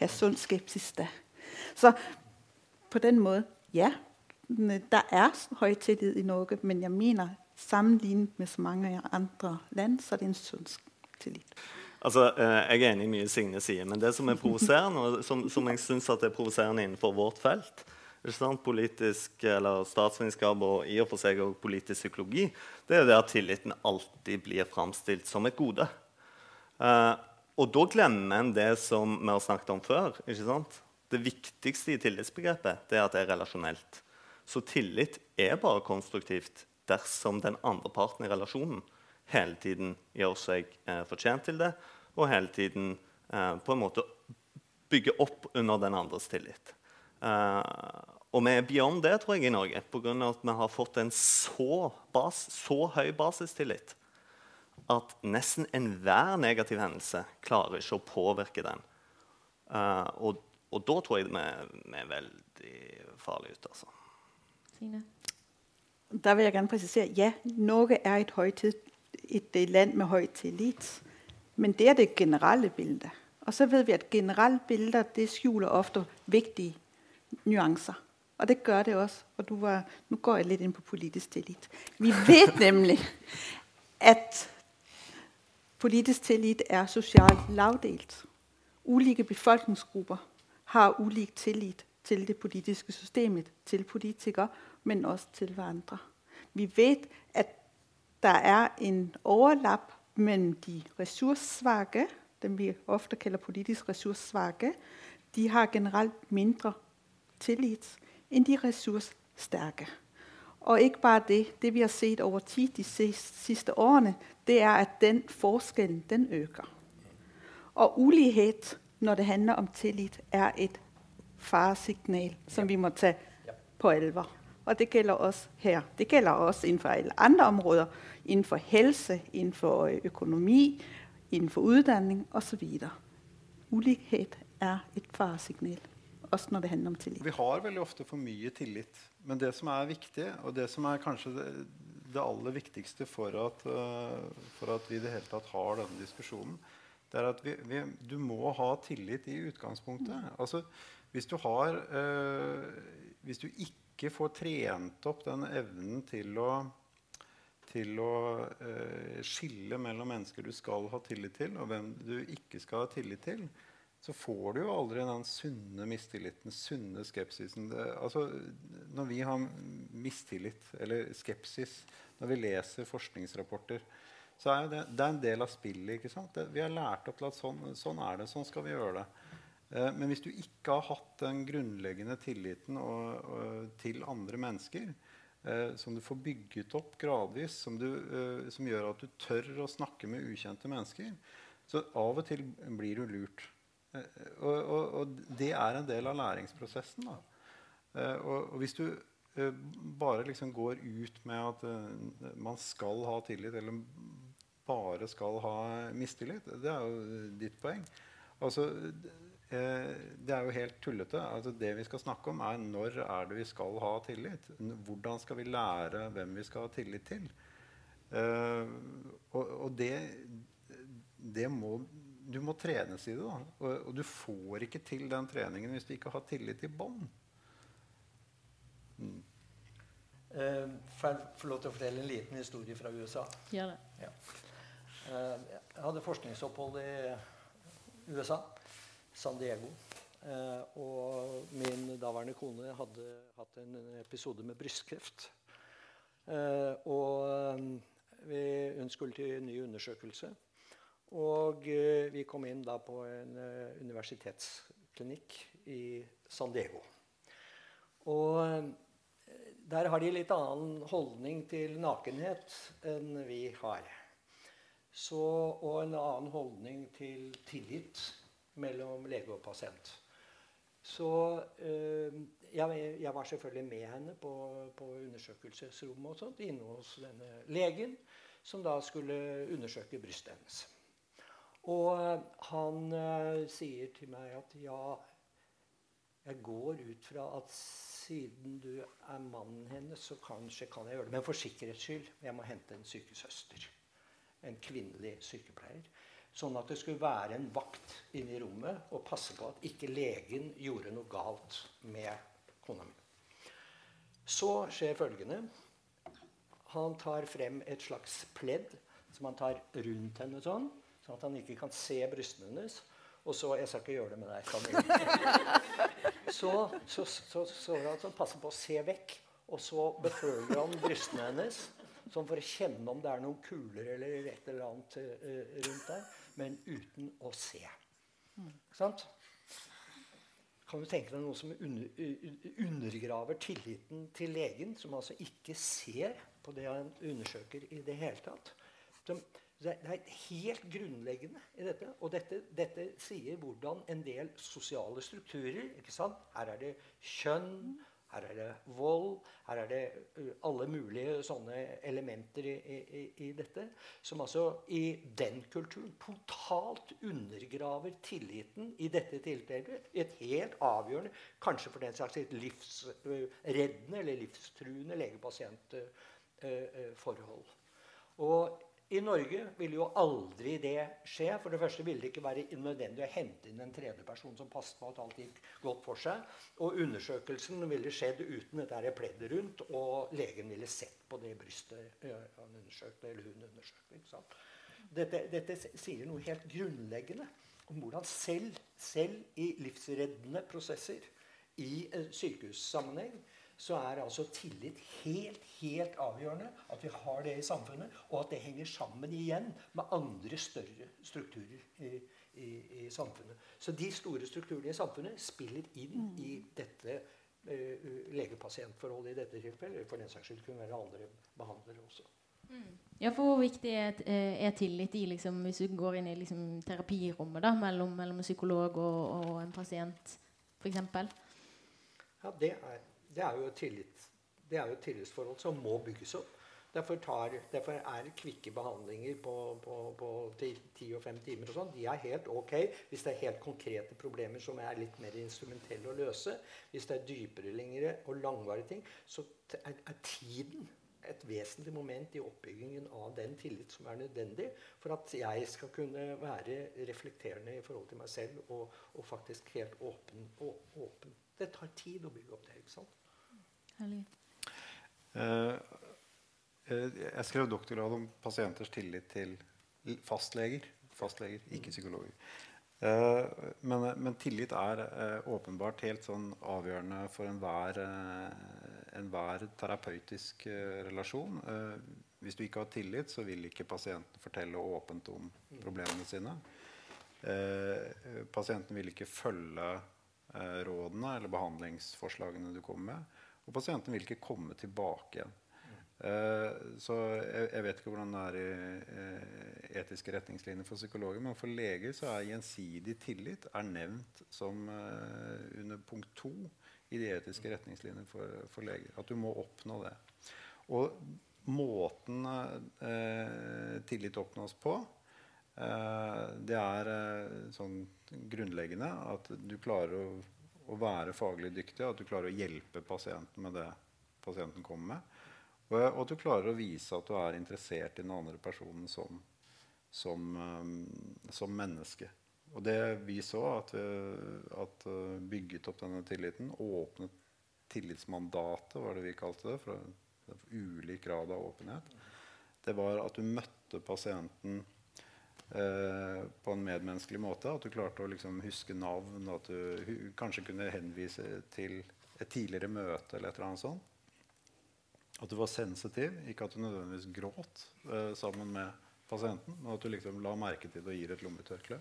ha sunn skepsis da. Så på den måten ja, der er høy tillit i Norge, men jeg mener, sammenlignet med så mange andre land, så er det en sunn tillit. Altså, eh, Jeg er enig i mye Signe sier, men det som er provoserende, og som, som jeg synes er provoserende innenfor vårt felt, politisk eller statsvitenskap og i og for seg også politisk psykologi, det er det at tilliten alltid blir framstilt som et gode. Uh, og da glemmer en det som vi har snakket om før. ikke sant? Det viktigste i tillitsbegrepet det er at det er relasjonelt. Så tillit er bare konstruktivt dersom den andre parten i relasjonen hele tiden gjør seg eh, fortjent til det, og hele tiden eh, på en måte bygger opp under den andres tillit. Eh, og vi er beyond det tror jeg, i Norge pga. at vi har fått en så, bas, så høy basistillit at nesten enhver negativ hendelse klarer ikke å påvirke den. Uh, og, og, da tror jeg vi, er veldig farlige ute. altså. Signe? Der vil jeg gerne præcisere, ja, Norge er et, højtid, et land med høj tillit. Men det er det generelle bilde. Og så ved vi, at generelle bilder det skjuler ofte vigtige nuancer. Og det gør det også. Og du var, nu går jeg lidt ind på politisk tillit. Vi ved nemlig, at politisk tillit er socialt lavdelt. Ulike befolkningsgrupper har ulik tillit til det politiske systemet, til politikere, men også til hverandre. Vi vet at der er en overlapp mellom de ressurssvake, dem vi ofte kalder politisk ressurssvake, de har generelt mindre tillit enn de ressurssterke. Og ikke bare det. Det vi har sett over tid de siste årene, det er at den forskjellen den øker. Og ulikhet når det handler om tillit, er et faresignal som vi må ta på alvor. Og det gjelder også her. Det gjelder også innenfor alle andre områder. Innenfor helse, innenfor økonomi, innenfor utdanning osv. Ulikhet er et faresignal også når det handler om tillit. Vi har veldig ofte for mye tillit. Men det som er viktig, og det som er kanskje det, aller viktigste for at, uh, for at, vi i det hele tatt har denne diskusjonen, det er at vi, vi, du må ha tillit i utgangspunktet. Altså, hvis du har øh, Hvis du ikke får trent opp den evnen til å til å eh, skille mellom mennesker du skal ha tillit til, og hvem du ikke skal ha tillit til, så får du jo aldri den sunne mistilliten, sunne skepsisen. Det, altså, når vi har mistillit eller skepsis, når vi leser forskningsrapporter, så er det, det er en del av spillet. ikke sant? Det, vi har lært opp til at sånn, sånn, er det, sånn skal vi gjøre det. Eh, men hvis du ikke har hatt den grunnleggende tilliten og, og, til andre mennesker, eh, som du får bygget opp gradvis, som, du, eh, som gjør at du tør å snakke med ukjente mennesker, så av og til blir du lurt. Eh, og, og, og, det er en del av læringsprosessen. Eh, og, hvis du eh, bare liksom går ut med at man skal ha tillit, eller bare skal ha mistillit, det er jo ditt poeng. Altså, det er jo helt tullete. Altså, det vi skal snakke om, er når er det vi skal ha tillit. Hvordan skal vi lære hvem vi skal ha tillit til. og, det, det må du må trenes i det. da. Og, og, du får ikke til den treningen hvis du ikke har tillit i bånd. Mm. Uh, får jeg få lov til å fortelle en liten historie fra USA? Gjør det. Ja. Uh, jeg hadde forskningsopphold i USA, San Diego. Uh, og min daværende kone hadde hatt en episode med brystkreft. og vi, hun skulle til en ny undersøkelse. Og eh, vi kom inn da på en eh, universitetsklinikk i San Diego. Og eh, der har de litt annen holdning til nakenhet enn vi har. Så, og en annen holdning til tillit mellom lege og pasient. Så øh, jeg, jeg, var selvfølgelig med henne på, på undersøkelsesrommet og sånt, inne hos denne legen, som da skulle undersøke brystet hennes. Og eh, han øh, sier til meg at ja, jeg går ut fra at siden du er mannen hennes, så kanskje kan jeg gjøre det. Men for sikkerhets skyld jeg må hente en sykesøster. En kvinnelig sykepleier. Sånn at det skulle være en vakt inne i rommet og passe på at ikke legen gjorde noe galt med kona mi. Så skjer følgende. Han tar frem et slags pledd som han tar rundt henne sånn, sånn at han ikke kan se brystene hennes. Og så Jeg skal ikke gjøre det med deg. Så, så, så, så han passer på å se vekk, og så beføler han brystene hennes. Sånn for å kjenne om det er noen kuler eller et eller annet uh, rundt der men uten å se. Mm. sant? Kan du tenke deg noe som under, undergraver tilliten til legen, som altså ikke ser på det han undersøker i det hele tatt? det er helt grunnleggende i dette. Og dette, dette sier hvordan en del sosiale strukturer? Her er det kjønn, her er det vold, her er det alle mulige sånne elementer i, i, i, dette. Som altså i den kulturen totalt undergraver tilliten i dette tilfellet. Et helt avgjørende, kanskje for den slags livsreddende eller livstruende lege-pasient-forhold. Og i Norge ville jo aldri det skje. For det første ville det ikke være nødvendig å hente inn en tredje person som passet på at alt gikk godt for seg. Og undersøkelsen ville skjedd uten dette pleddet rundt, og legen ville sett på det brystet han undersøkte, eller hun undersøkte. Dette, dette, sier noe helt grunnleggende om hvordan selv, selv i livsreddende prosesser i sykehussammenheng så er altså tillit helt, helt avgjørende. At vi har det i samfunnet, og at det henger sammen igjen med andre større strukturer i, i, i samfunnet. Så de store strukturene i samfunnet spiller inn mm. i dette uh, lege-pasient-forholdet i dette tilfellet. For den saks skyld kunne være andre behandlere også. Mm. Ja, for Hvor viktig er, eh, er tillit i liksom, hvis du går inn i liksom, terapirommet da, mellom, mellom en psykolog og, og en pasient, f.eks.? Ja, det er det er jo et, tillit, det er jo et tillitsforhold som må bygges opp. Derfor, tar, derfor, er kvikke behandlinger på, på, på 10 og 5 timer og sånn, de er helt ok hvis det er helt konkrete problemer som er litt mer instrumentelle å løse. Hvis det er dypere lengre og langvarige ting, så er, er, tiden et vesentlig moment i oppbyggingen av den tillit som er nødvendig for at jeg skal kunne være reflekterende i forhold til meg selv og, og faktisk helt åpen, åpen. Det tar tid å bygge opp det. ikke sant? Herlig. Uh, jeg skrev doktorgrad om pasienters tillit til fastleger. Fastleger, ikke psykologer. Uh, men, men, tillit er åpenbart helt sånn avgjørende for enhver, enhver terapeutisk relasjon. hvis du ikke har tillit, så vil ikke pasienten fortelle åpent om problemene sine. pasienten vil ikke følge rådene eller behandlingsforslagene du kommer med. Og pasienten vil ikke komme tilbake igjen. Uh, så jeg, jeg, vet ikke hvordan det er i uh, etiske retningslinjer for psykologer, men for leger så er gjensidig tillit er nevnt som uh, under punkt to i de etiske retningslinjene for, for, leger. At du må oppnå det. Og måten tillit oppnås på, det er sånn grunnleggende at du klarer å å være faglig dyktig, at du klarer å hjelpe pasienten med det pasienten kommer med. Og, at du klarer å vise at du er interessert i den andre personen som, som, um, som menneske. Og det vi så, at at, bygget opp denne tilliten, åpnet tillitsmandatet, var det vi kalte det, for, for ulik grad av åpenhet, det var at du møtte pasienten Eh, på en medmenneskelig måte. At du klarte å liksom huske navn. At du kanskje kunne henvise til et tidligere møte eller et eller annet sånt. At du var sensitiv. Ikke at du nødvendigvis gråt eh, sammen med pasienten, men at du liksom la merke til det og gir et lommetørkle.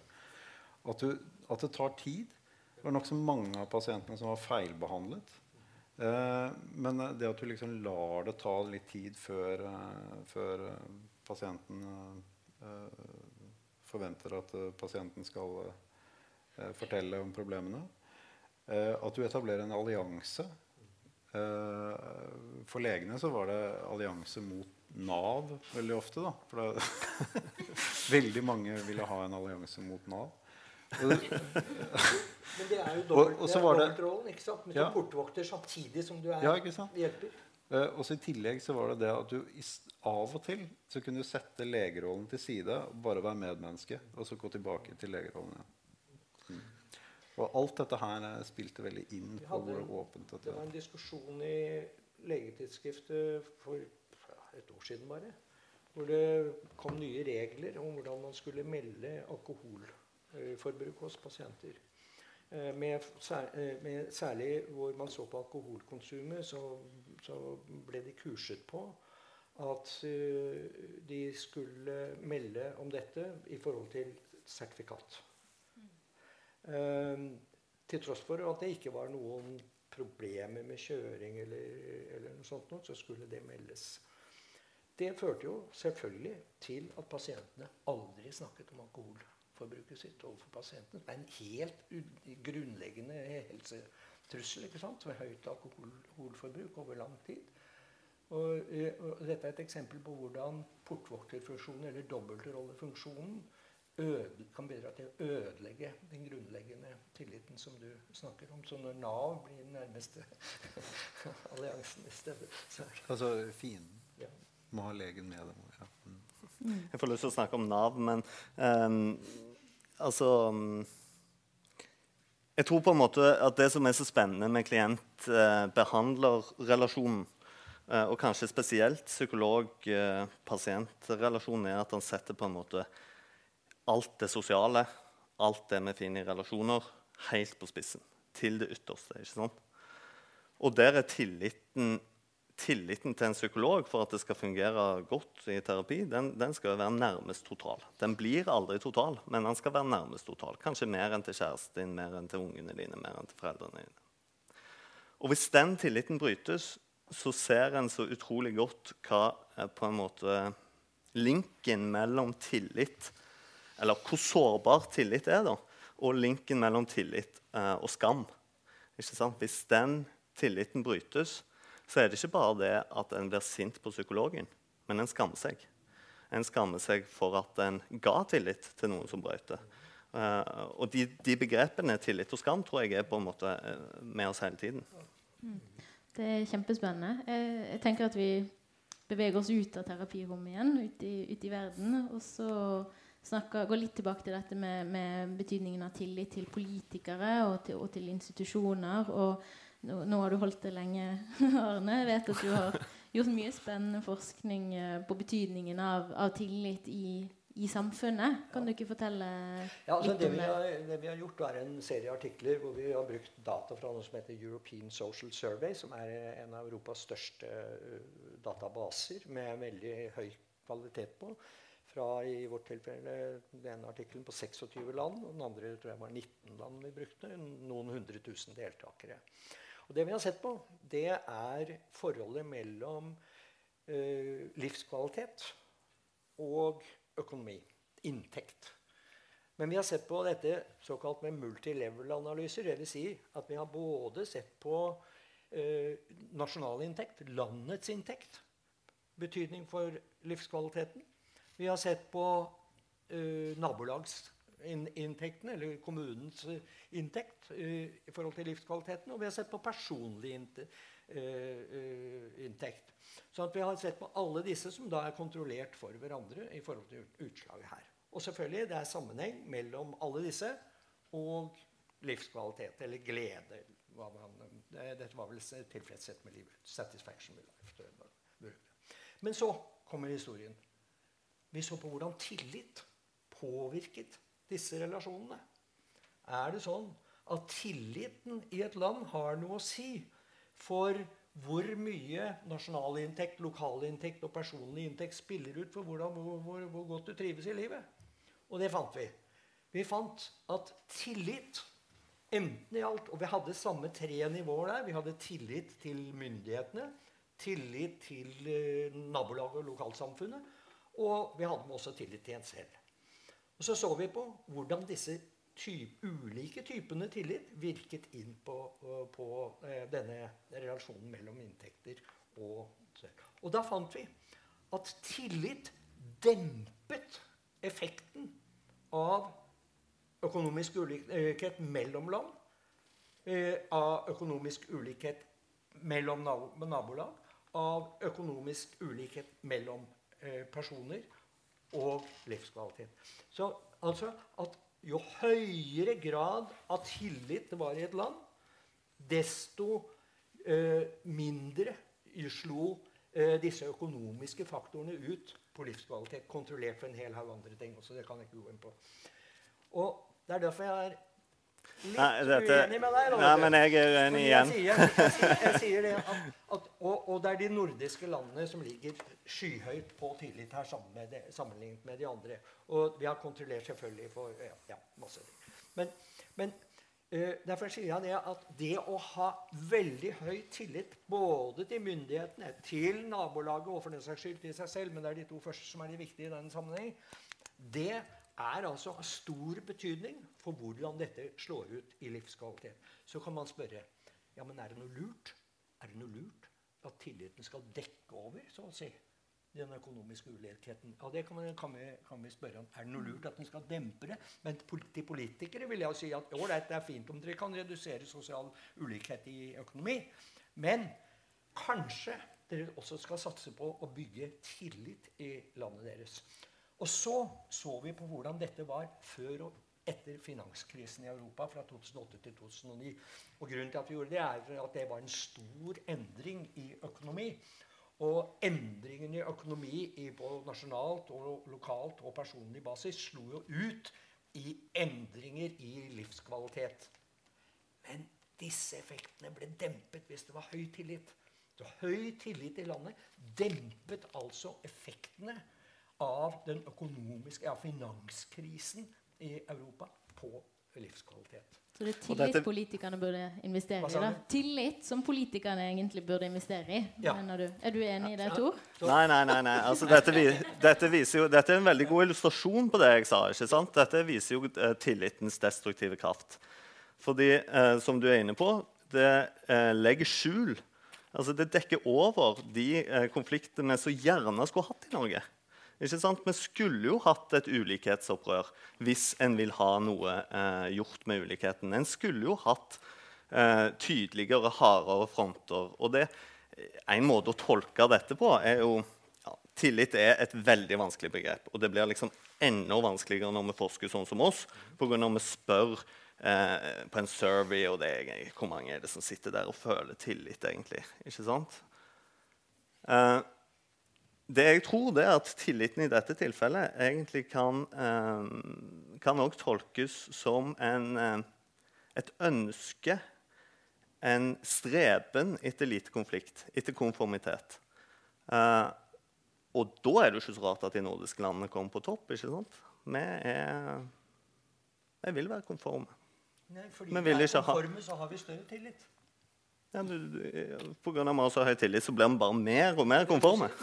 At, at, det tar tid. Det var nokså mange av pasientene som var feilbehandlet. Eh, men det at du liksom lar det ta litt tid før, eh, før eh, pasienten eh, forventer at uh, pasienten skal uh, fortelle om problemene. Uh, at du etablerer en allianse. for legene så var det allianse mot Nav veldig ofte. Da. For det, veldig mange ville ha en allianse mot Nav. Men det er jo dobbeltrollen. ikke sant? Med ja. portvokter samtidig som du er ja, hjelper. Og så I tillegg så var det det at du av og til så kunne du sette legerollen til side og bare være medmenneske. Og så gå tilbake til legerollen igjen. Mm. Og alt dette her spilte veldig inn på hadde hvor en- åpent dette Det var en diskusjon i legetidsskriftet for et år siden bare. Hvor det kom nye regler om hvordan man skulle melde alkoholforbruk hos pasienter. Eh, Med, eh, med særlig hvor man så på alkoholkonsumet, så, så ble de kurset på at eh, de skulle melde om dette i forhold til sertifikat. Eh, til tross for at det ikke var noen problemer med kjøring eller, eller noe sånt, så skulle det meldes. Det førte jo selvfølgelig til at pasientene aldri snakket om alkoholforbruket sitt overfor pasientene. Det er en helt grunnleggende helsetrussel ikke sant? med høyt alkoholforbruk over lang tid. Og, eh, og dette er et eksempel på hvordan portvokterfunksjonen, eller dobbeltrollefunksjonen, kan bidra til å ødelegge den grunnleggende tilliten som du snakker om. Så når Nav blir den nærmeste alliansen i stedet, så Altså fienden ja. må ha legen med dem. Ja. Mm. Jeg får lyst til å snakke om Nav, men um, altså um, Jeg tror på en måte at det som er så spennende med klient-behandler-relasjonen, eh, og kanskje spesielt psykolog-pasient-relasjonen, er at han setter på en måte alt det sosiale, alt det vi finner i relasjoner, helt på spissen. Til det ytterste. ikke sant? Og der er tilliten, tilliten til en psykolog for at det skal fungere godt i terapi, den, den skal være nærmest total. Den blir aldri total, men den skal være nærmest total. Kanskje mer enn til kjæresten din, mer enn til ungene dine, mer enn til foreldrene dine. Og hvis den tilliten brytes, så ser en så utrolig godt hva er på en måte linken mellom tillit Eller hvor sårbar tillit er, da, og linken mellom tillit eh, og skam. Ikke sant? Hvis den tilliten brytes, så er det ikke bare det at en blir sint på psykologen, men en skammer seg. En skammer seg for at en ga tillit til noen som brøt det. Eh, og de, de begrepene tillit og skam tror jeg er på en måte eh, med oss hele tiden. Det er kjempespennende. Jeg, tenker at vi beveger oss ut av terapirommet igjen, ut i, ut i verden. Og så snakker, går litt tilbake til dette med, med betydningen av tillit til politikere og til, og til institusjoner. Og nå, nå har du holdt det lenge, Arne. Jeg vet at du har gjort mye spennende forskning eh, på betydningen av, av tillit i, i samfunnet. Kan du ikke fortelle Ja, altså litt det, om vi det? har, det vi har gjort, er en serie artikler hvor vi har brukt data fra noe som heter European Social Survey, som er en av Europas største eh, databaser med veldig høy kvalitet på. Fra i vårt tilfelle den artikkelen på 26 land, og den andre tror jeg var 19 land vi brukte. Noen hundre tusen deltakere. Og det vi har sett på, det er forholdet mellom eh, livskvalitet og økonomi. Inntekt. Men vi har sett på dette såkalt med multilevel-analyser. Dvs. Si at vi har både sett på eh, nasjonal inntekt, landets inntekt, betydning for livskvaliteten. Vi har sett på eh, nabolagsinntektene, eller kommunens eh, inntekt, eh, i forhold til livskvaliteten. Og vi har sett på personlig eh, eh, inntekt. Så at vi har sett på alle disse som da er kontrollert for hverandre i forhold til utslaget her. Og selvfølgelig, det er sammenheng mellom alle disse og livskvalitet, eller glede. Man, dette var vel tilfredshet med livet. Satisfaction with life. Men så kommer historien. Vi så på hvordan tillit påvirket disse relasjonene. Er det sånn at tilliten i et land har noe å si for hvor mye nasjonalinntekt, lokalinntekt og personlig inntekt spiller ut for hvordan, hvor, hvor, hvor godt du trives i livet? Og det fant vi. Vi fant at tillit enten i alt Og vi hadde samme tre nivåer der. Vi hadde tillit til myndighetene, tillit til eh, nabolaget og lokalsamfunnet, og vi hadde også tillit til en selv. Og så så vi på hvordan disse typ, ulike typene tillit virket inn på, på, eh, denne relasjonen mellom inntekter og Og da fant vi at tillit dempet effekten av økonomisk ulikhet mellom land, eh, av økonomisk ulikhet mellom nabolag, av økonomisk ulikhet mellom eh, personer og livskvalitet. Så altså at jo høyere grad av tillit det var i et land, desto eh, mindre slo eh, disse økonomiske faktorene ut på livskvalitet. Kontrollert for en hel haug andre ting også. Det kan jeg ikke gå inn på. Og det er derfor jeg er Nei, dette- uenig med deg. da, Nei, men jeg er uenig igjen. Jeg sier, jeg, sier, jeg sier det at, at, og, og det er de nordiske landene som ligger skyhøyt på tillit her sammen med det, sammenlignet med de andre. Og vi har kontrollert selvfølgelig for ja, ja, masse ting. Men, men uh, derfor sier jeg det at det å ha veldig høy tillit både til myndighetene, til nabolaget og for den saks skyld til seg selv, men det er de to første som er de viktige i denne sammenheng, det er altså av stor betydning for hvordan dette slår ut i livskvalitet. Så kan man spørre ja, men er det noe lurt Er det noe lurt at tilliten skal dekke over så å si, den økonomiske ulikheten? Ja, Det kan, kan, vi, kan vi spørre om. Er det noe lurt at den skal dempe det? Men til politikere vil jeg si at ålreit, det er fint om dere kan redusere sosial ulikhet i økonomi. Men kanskje dere også skal satse på å bygge tillit i landet deres. Og så så vi på hvordan dette var før og etter finanskrisen i Europa fra 2008 til 2009. Og grunnen til at vi gjorde det, er at det var en stor endring i økonomi. Og endringen i økonomi på nasjonalt og lokalt og personlig basis slo jo ut i endringer i livskvalitet. Men disse effektene ble dempet hvis det var høy tillit. Så høy tillit i landet dempet altså effektene av den økonomiske, ja, finanskrisen i Europa på livskvalitet. Så det er tillit dette- politikerne burde investere i? da? Tillit som politikerne egentlig burde investere i, Ja. mener du? Er du enig i det. Tor? Nei, nei, nei. nei. Altså, dette, dette, viser jo, dette er en veldig god illustrasjon på det jeg sa. ikke sant? Dette viser jo eh, tillitens destruktive kraft. Fordi, eh, som du er inne på, det eh, legger skjul. Altså, det dekker over de eh, konfliktene vi så gjerne skulle hatt i Norge. Vi skulle jo hatt et ulikhetsopprør hvis en vil ha noe eh, gjort med ulikheten. En skulle jo hatt eh, tydeligere, hardere fronter. Og det, en måte å tolke dette på er jo ja, Tillit er et veldig vanskelig begrep. Og det blir liksom enda vanskeligere når vi forsker sånn som oss, pga. vi spør eh, på en survey og det er, hvor mange er det som sitter der og føler tillit, egentlig. Ikke sant? Eh, det jeg tror, det er at tilliten i dette tilfellet egentlig kan, eh, kan også tolkes som en, eh, et ønske, en streben etter lite konflikt, etter konformitet. Eh, og da er det jo ikke så rart at de nordiske landene kommer på topp. ikke sant? Vi er Vi vil være konforme. Nei, fordi vi vil er ikke ha- konforme, så har vi større tillit. Ja, du, du, på grunn av vi har så høy tillit, så blir vi bare mer og mer konforme.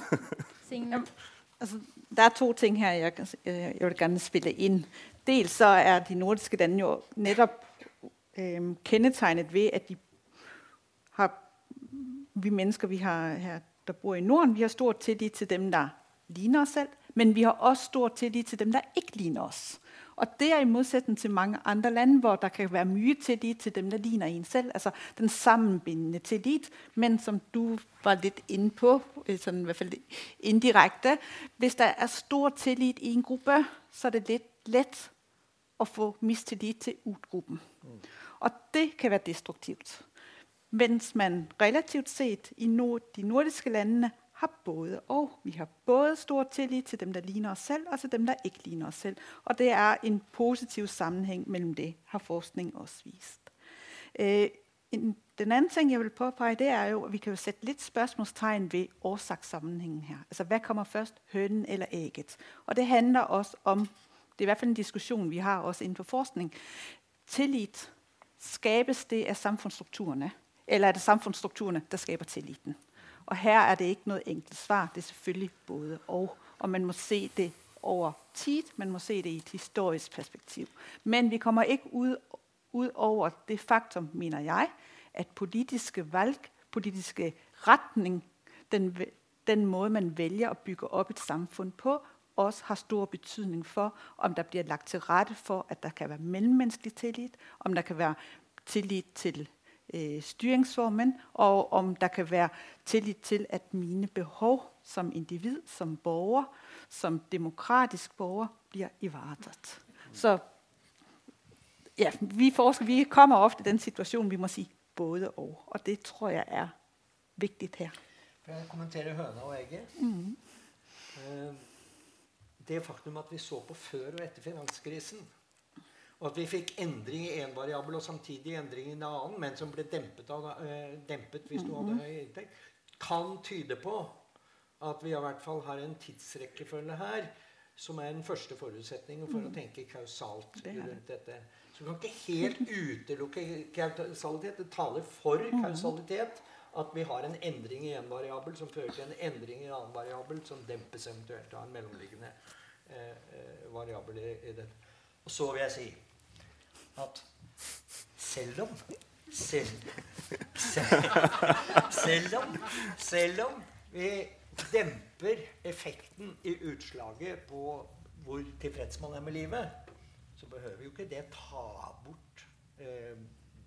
Altså, der er to ting her, jeg, øh, jeg vil gerne spille inn. Dels så er de nordiske landene jo nettopp øh, kendetegnet ved, at de har, vi mennesker, vi har her, der bor i Norden, vi har stor tillit til dem, der ligner oss selv, men vi har også stor tillit til dem, der ikke ligner os. Og det er i motsetning til mange andre lande, hvor der kan være mye tillit til dem, der ligner en selv. Altså den sammenbindende tillit, men som du var litt inne på, sånn, i hvert fall indirekte, hvis der er stor tillit i en gruppe, så er det litt lett å få mistillit til utgruppen. Og det kan være destruktivt. Mens man relativt sett i de nordiske landene har både og. Vi har både stor tillid til dem, der ligner oss selv, og til dem, der ikke ligner oss selv. Og det er en positiv sammenheng mellom det, har forskning også vist. Øh, en, den anden ting, jeg vil påpege, det er jo, at vi kan jo sætte lidt spørgsmålstegn ved årsakssammenhengen her. Altså, hvad kommer først, hønen eller ægget? Og det handler også om, det er i hvert fald en diskussion, vi har også inden for forskning, tillit, skabes det af samfundsstrukturerne, eller er det samfundsstrukturerne, der skaber tilliden? Og her er det ikke noget enkelt svar, det er selvfølgelig både og, og man må se det over tid, man må se det i et historisk perspektiv. Men vi kommer ikke ud, ud over det faktum, mener jeg, at politiske valg, politiske retning, den, den måde, man vælger at bygge op et samfund på, også har stor betydning for, om der bliver lagt til rette for, at der kan være mellemmenneskelig tillit, om der kan være tillit til øh, styringsformen, og om der kan være tillit til at mine behov som individ, som borger, som demokratisk borger, blir ivaretatt. Så ja, vi forskere vi kommer ofte i den situasjonen vi må si både og. Og det tror jeg er viktig her. For jeg kommenterer høna og egget. Mm. Eh, det faktum at vi så på før og etter finanskrisen, og at vi fikk endring i én variabel og samtidig endring i en annen, men som ble dempet, av, eh, dempet hvis du hadde høy inntekt, kan tyde på at vi i hvert fall har en tidsrekkefølge her som er den første forutsetningen for å tenke kausalt rundt dette. Så du kan ikke helt utelukke kausalitet. Det taler for kausalitet at vi har en endring i en variabel som fører til en endring i en annen variabel, som dempes eventuelt av en mellomliggende eh, eh, variabel i, i den. Og så vil jeg si at selv om selv, selv, selv om selv om vi demper effekten i utslaget på hvor tilfreds man er med livet, så behøver jo ikke det ta bort eh,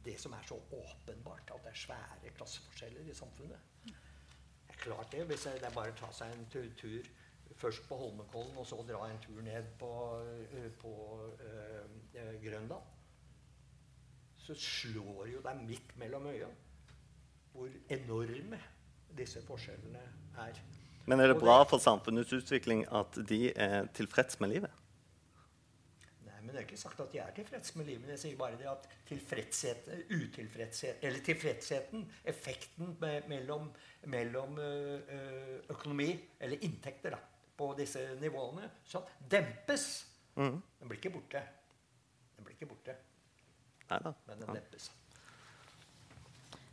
det som er så åpenbart, at det er svære klasseforskjeller i samfunnet. Det er klart det, hvis det er bare å ta seg en tur, først på Holmenkollen og så dra en tur ned på, eh, på eh, eh, Grønland. Så slår jo deg midt mellom øya hvor enorme disse forskjellene er. Men er det bra for samfunnets utvikling at de er tilfreds med livet? Nei, men det er ikke sagt at de er tilfreds med livet. Jeg sier bare det at tilfredshet, utilfredshet, eller tilfredsheten, effekten mellom, mellom økonomi, eller inntekter, da, på disse nivåene, så dempes. Mm. Den blir ikke borte. Den blir ikke borte, Neida. men den dempes.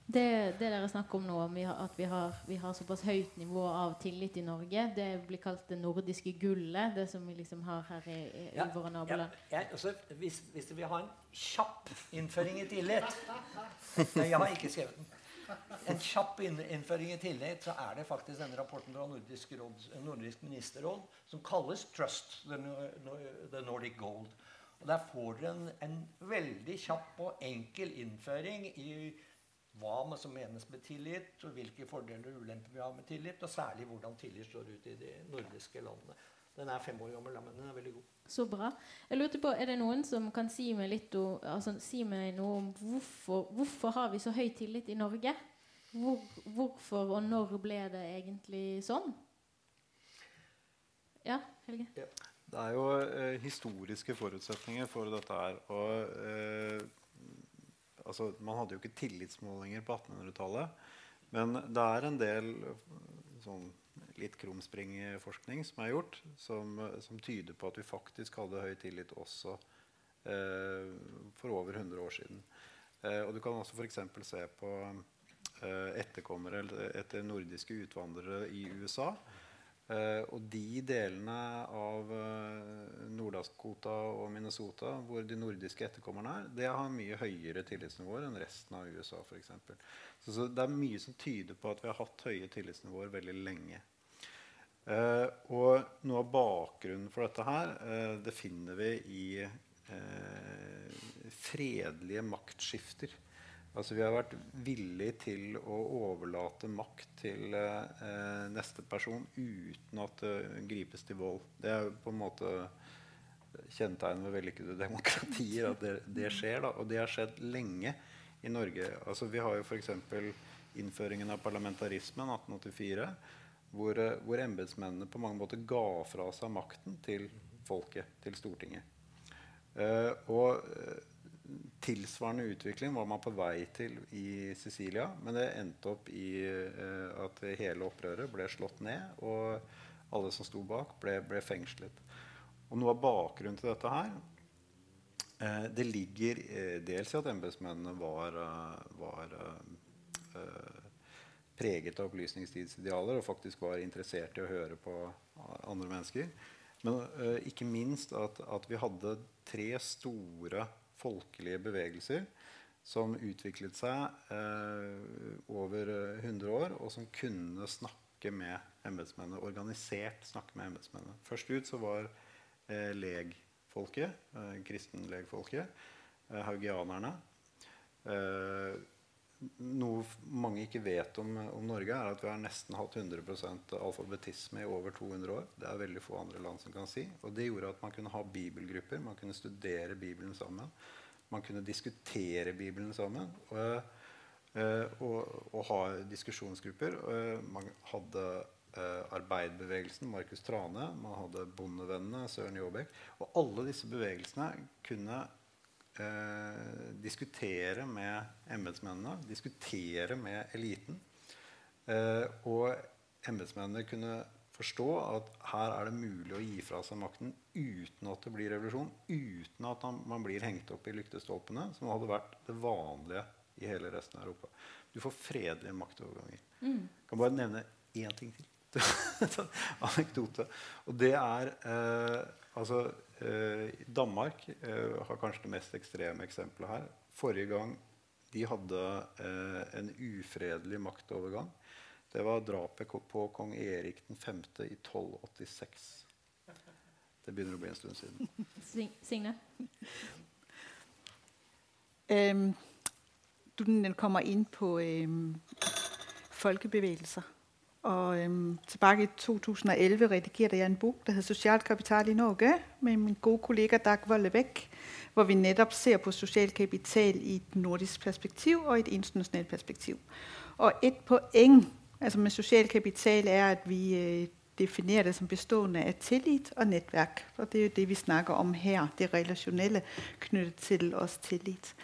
Det, det dere snakker om nå, om vi har, at vi har, vi har såpass høyt nivå av tillit i Norge, det blir kalt det nordiske gullet, det som vi liksom har her i, i, ja, våre naboland. Ja, altså, hvis, hvis du vil ha en kjapp innføring i tillit Nei, jeg har ikke skrevet den. En kjapp innføring i tillit, så er det faktisk denne rapporten fra Nordisk, råd, Nordisk ministerråd som kalles Trust, the, the Nordic Gold. Og Der får dere en, en veldig kjapp og enkel innføring i hva som menes med tillit, og hvilke fordeler og ulemper vi har med tillit, og særlig hvordan tillit slår ut i de nordiske landene. Den er fem år gammel, men den er veldig god. Så bra. Jeg lurte på, Er det noen som kan si meg litt om, altså, si meg noe om hvorfor, hvorfor har vi så høy tillit i Norge? Hvor, hvorfor og når ble det egentlig sånn? Ja, Helge? Det er jo eh, historiske forutsetninger for dette her. Og eh, altså, man hadde jo ikke tillitsmålinger på 1800-tallet. Men det er en del eh, sånn litt krumspringforskning som er gjort, som, som tyder på at vi faktisk hadde høy tillit også eh, for over 100 år siden. Eh, og du kan også f.eks. se på eh, etterkommere etter nordiske utvandrere i USA. Eh, og de delene av uh, Nord-Dakota og Minnesota hvor de nordiske etterkommerne er, det har mye høyere tillitsnivåer enn resten av USA. Eksempel. så, så det er mye som tyder på at vi har hatt høye tillitsnivåer veldig lenge. Uh, og noe av bakgrunnen for dette her, uh, det finner vi i uh, fredelige maktskifter. Altså Vi har vært villige til å overlate makt til eh, neste person uten at det gripes til vold. Det er på en måte kjennetegnet ved vellykkede demokratier at det, det skjer. da, Og det har skjedd lenge i Norge. Altså Vi har jo f.eks. innføringen av parlamentarismen 1884, hvor, eh, hvor embetsmennene på mange måter ga fra seg makten til folket, til Stortinget. Eh, og eh, tilsvarende utvikling var man på vei til i Sicilia, men det endte opp i uh, at hele opprøret ble slått ned, og alle som sto bak, ble, ble fengslet. Og noe av bakgrunnen til dette her uh, Det ligger uh, dels i at embetsmennene var, var preget av opplysningstidsidealer og faktisk var interessert i å høre på andre mennesker. Men ikke minst at, at vi hadde tre store folkelige bevegelser som utviklet seg eh, over eh, 100 år, og som kunne snakke med embetsmennene, organisert snakke med embetsmennene. Først ut så var eh, legfolket, eh, kristenlegfolket, eh, haugianerne. Eh, noe mange ikke vet om, om, Norge, er at vi har nesten hatt 100% alfabetisme i over 200 år. Det er veldig få andre land som kan si. Og det gjorde at man kunne ha bibelgrupper. Man kunne studere Bibelen sammen. Man kunne diskutere Bibelen sammen. Og, uh, og, og ha diskusjonsgrupper. Uh, man hadde arbeiderbevegelsen, Markus Trane. Man hadde Bondevennene, Søren Jåbekk. Og alle disse bevegelsene kunne eh, diskutere med embetsmennene, diskutere med eliten. Eh, og embetsmennene kunne forstå at her er det mulig å gi fra seg makten uten at det blir revolusjon, uten at man blir hengt opp i lyktestolpene, som hadde vært det vanlige i hele resten av Europa. Du får fredelige maktoverganger. Mm. Jeg kan bare nevne én ting til. Anekdote. Og det er eh, altså Danmark eh, har kanskje det mest ekstreme eksempelet her. Forrige gang de hadde eh, en ufredelig maktovergang, det var drapet på kong Erik 5. i 1286. Det begynner å bli en stund siden. Signe? Um, du kommer inn på um, folkebevegelser. Og øhm, tilbake i 2011 redigerte jeg en bok der heter 'Sosialt kapital i Norge' med min gode kollega Dag Vollebæk, hvor vi nettopp ser på sosial kapital i et nordisk perspektiv og et internasjonalt perspektiv. Og et poeng altså med sosial kapital er at vi øh, definerer det som bestående av tillit og nettverk. Og det er jo det vi snakker om her, det relasjonelle knyttet til oss tillit.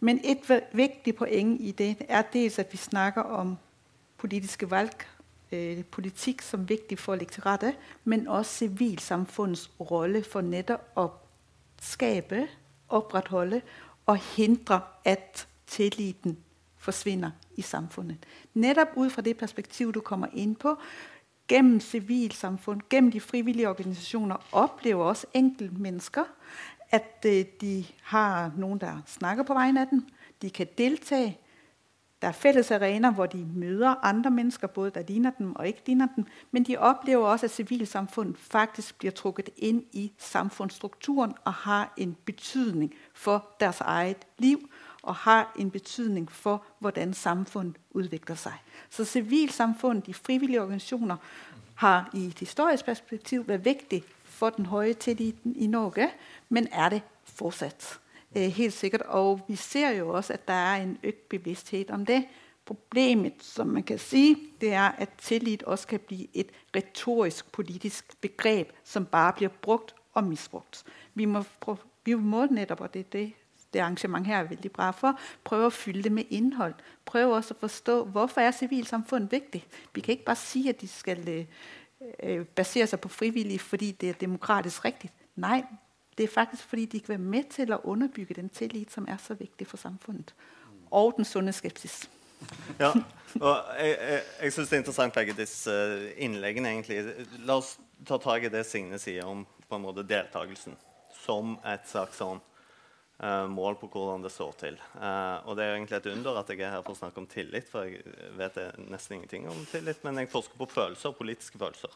Men et viktig poeng i det er dels at vi snakker om politiske valg øh, politikk som viktig for å legge til rette, men også sivilsamfunnets rolle for nettopp å skape, opprettholde og hindre at tilliten forsvinner i samfunnet. Nettopp ut fra det perspektivet du kommer inn på. Gjennom sivilsamfunn, gjennom de frivillige organisasjoner opplever også enkeltmennesker at øh, de har noen der snakker på vegne av dem. De kan delta der er fælles arenaer, hvor de møder andre mennesker, både der ligner dem og ikke ligner dem, men de opplever også, at sivilsamfunn faktisk blir trukket inn i samfundsstrukturen og har en betydning for deres eget liv og har en betydning for, hvordan samfunnet utvikler seg. Så sivilsamfunn, de frivillige organisationer, har i et historisk perspektiv vært viktig for den høje tilliten i Norge, men er det fortsat. Øh, helt sikkert. Og vi ser jo også, at der er en økt bevidsthet om det. Problemet, som man kan sige, det er, at tillit også kan bli et retorisk politisk begreb, som bare blir brukt og misbrukt. Vi må, vi må netop, og det er det, det arrangement her er veldig bra for, prøve å fylle det med innhold. Prøve også å forstå, hvorfor er civilsamfundet viktig? Vi kan ikke bare si, at de skal øh, øh basere seg på frivillige, fordi det er demokratisk riktig. Nej, det er faktisk fordi de ikke vil være med til å underbygge den tillit som er så viktig for samfunnet. Og den sunne skepsis. ja, og Jeg, jeg, jeg syns det er interessant begge disse innleggene. egentlig. La oss ta tak i det Signe sier om på en måte deltakelsen som et slags sånn uh, mål på hvordan det står til. Uh, og Det er egentlig et under at jeg er her for å snakke om tillit, for jeg vet nesten ingenting om tillit. Men jeg forsker på følelser, politiske følelser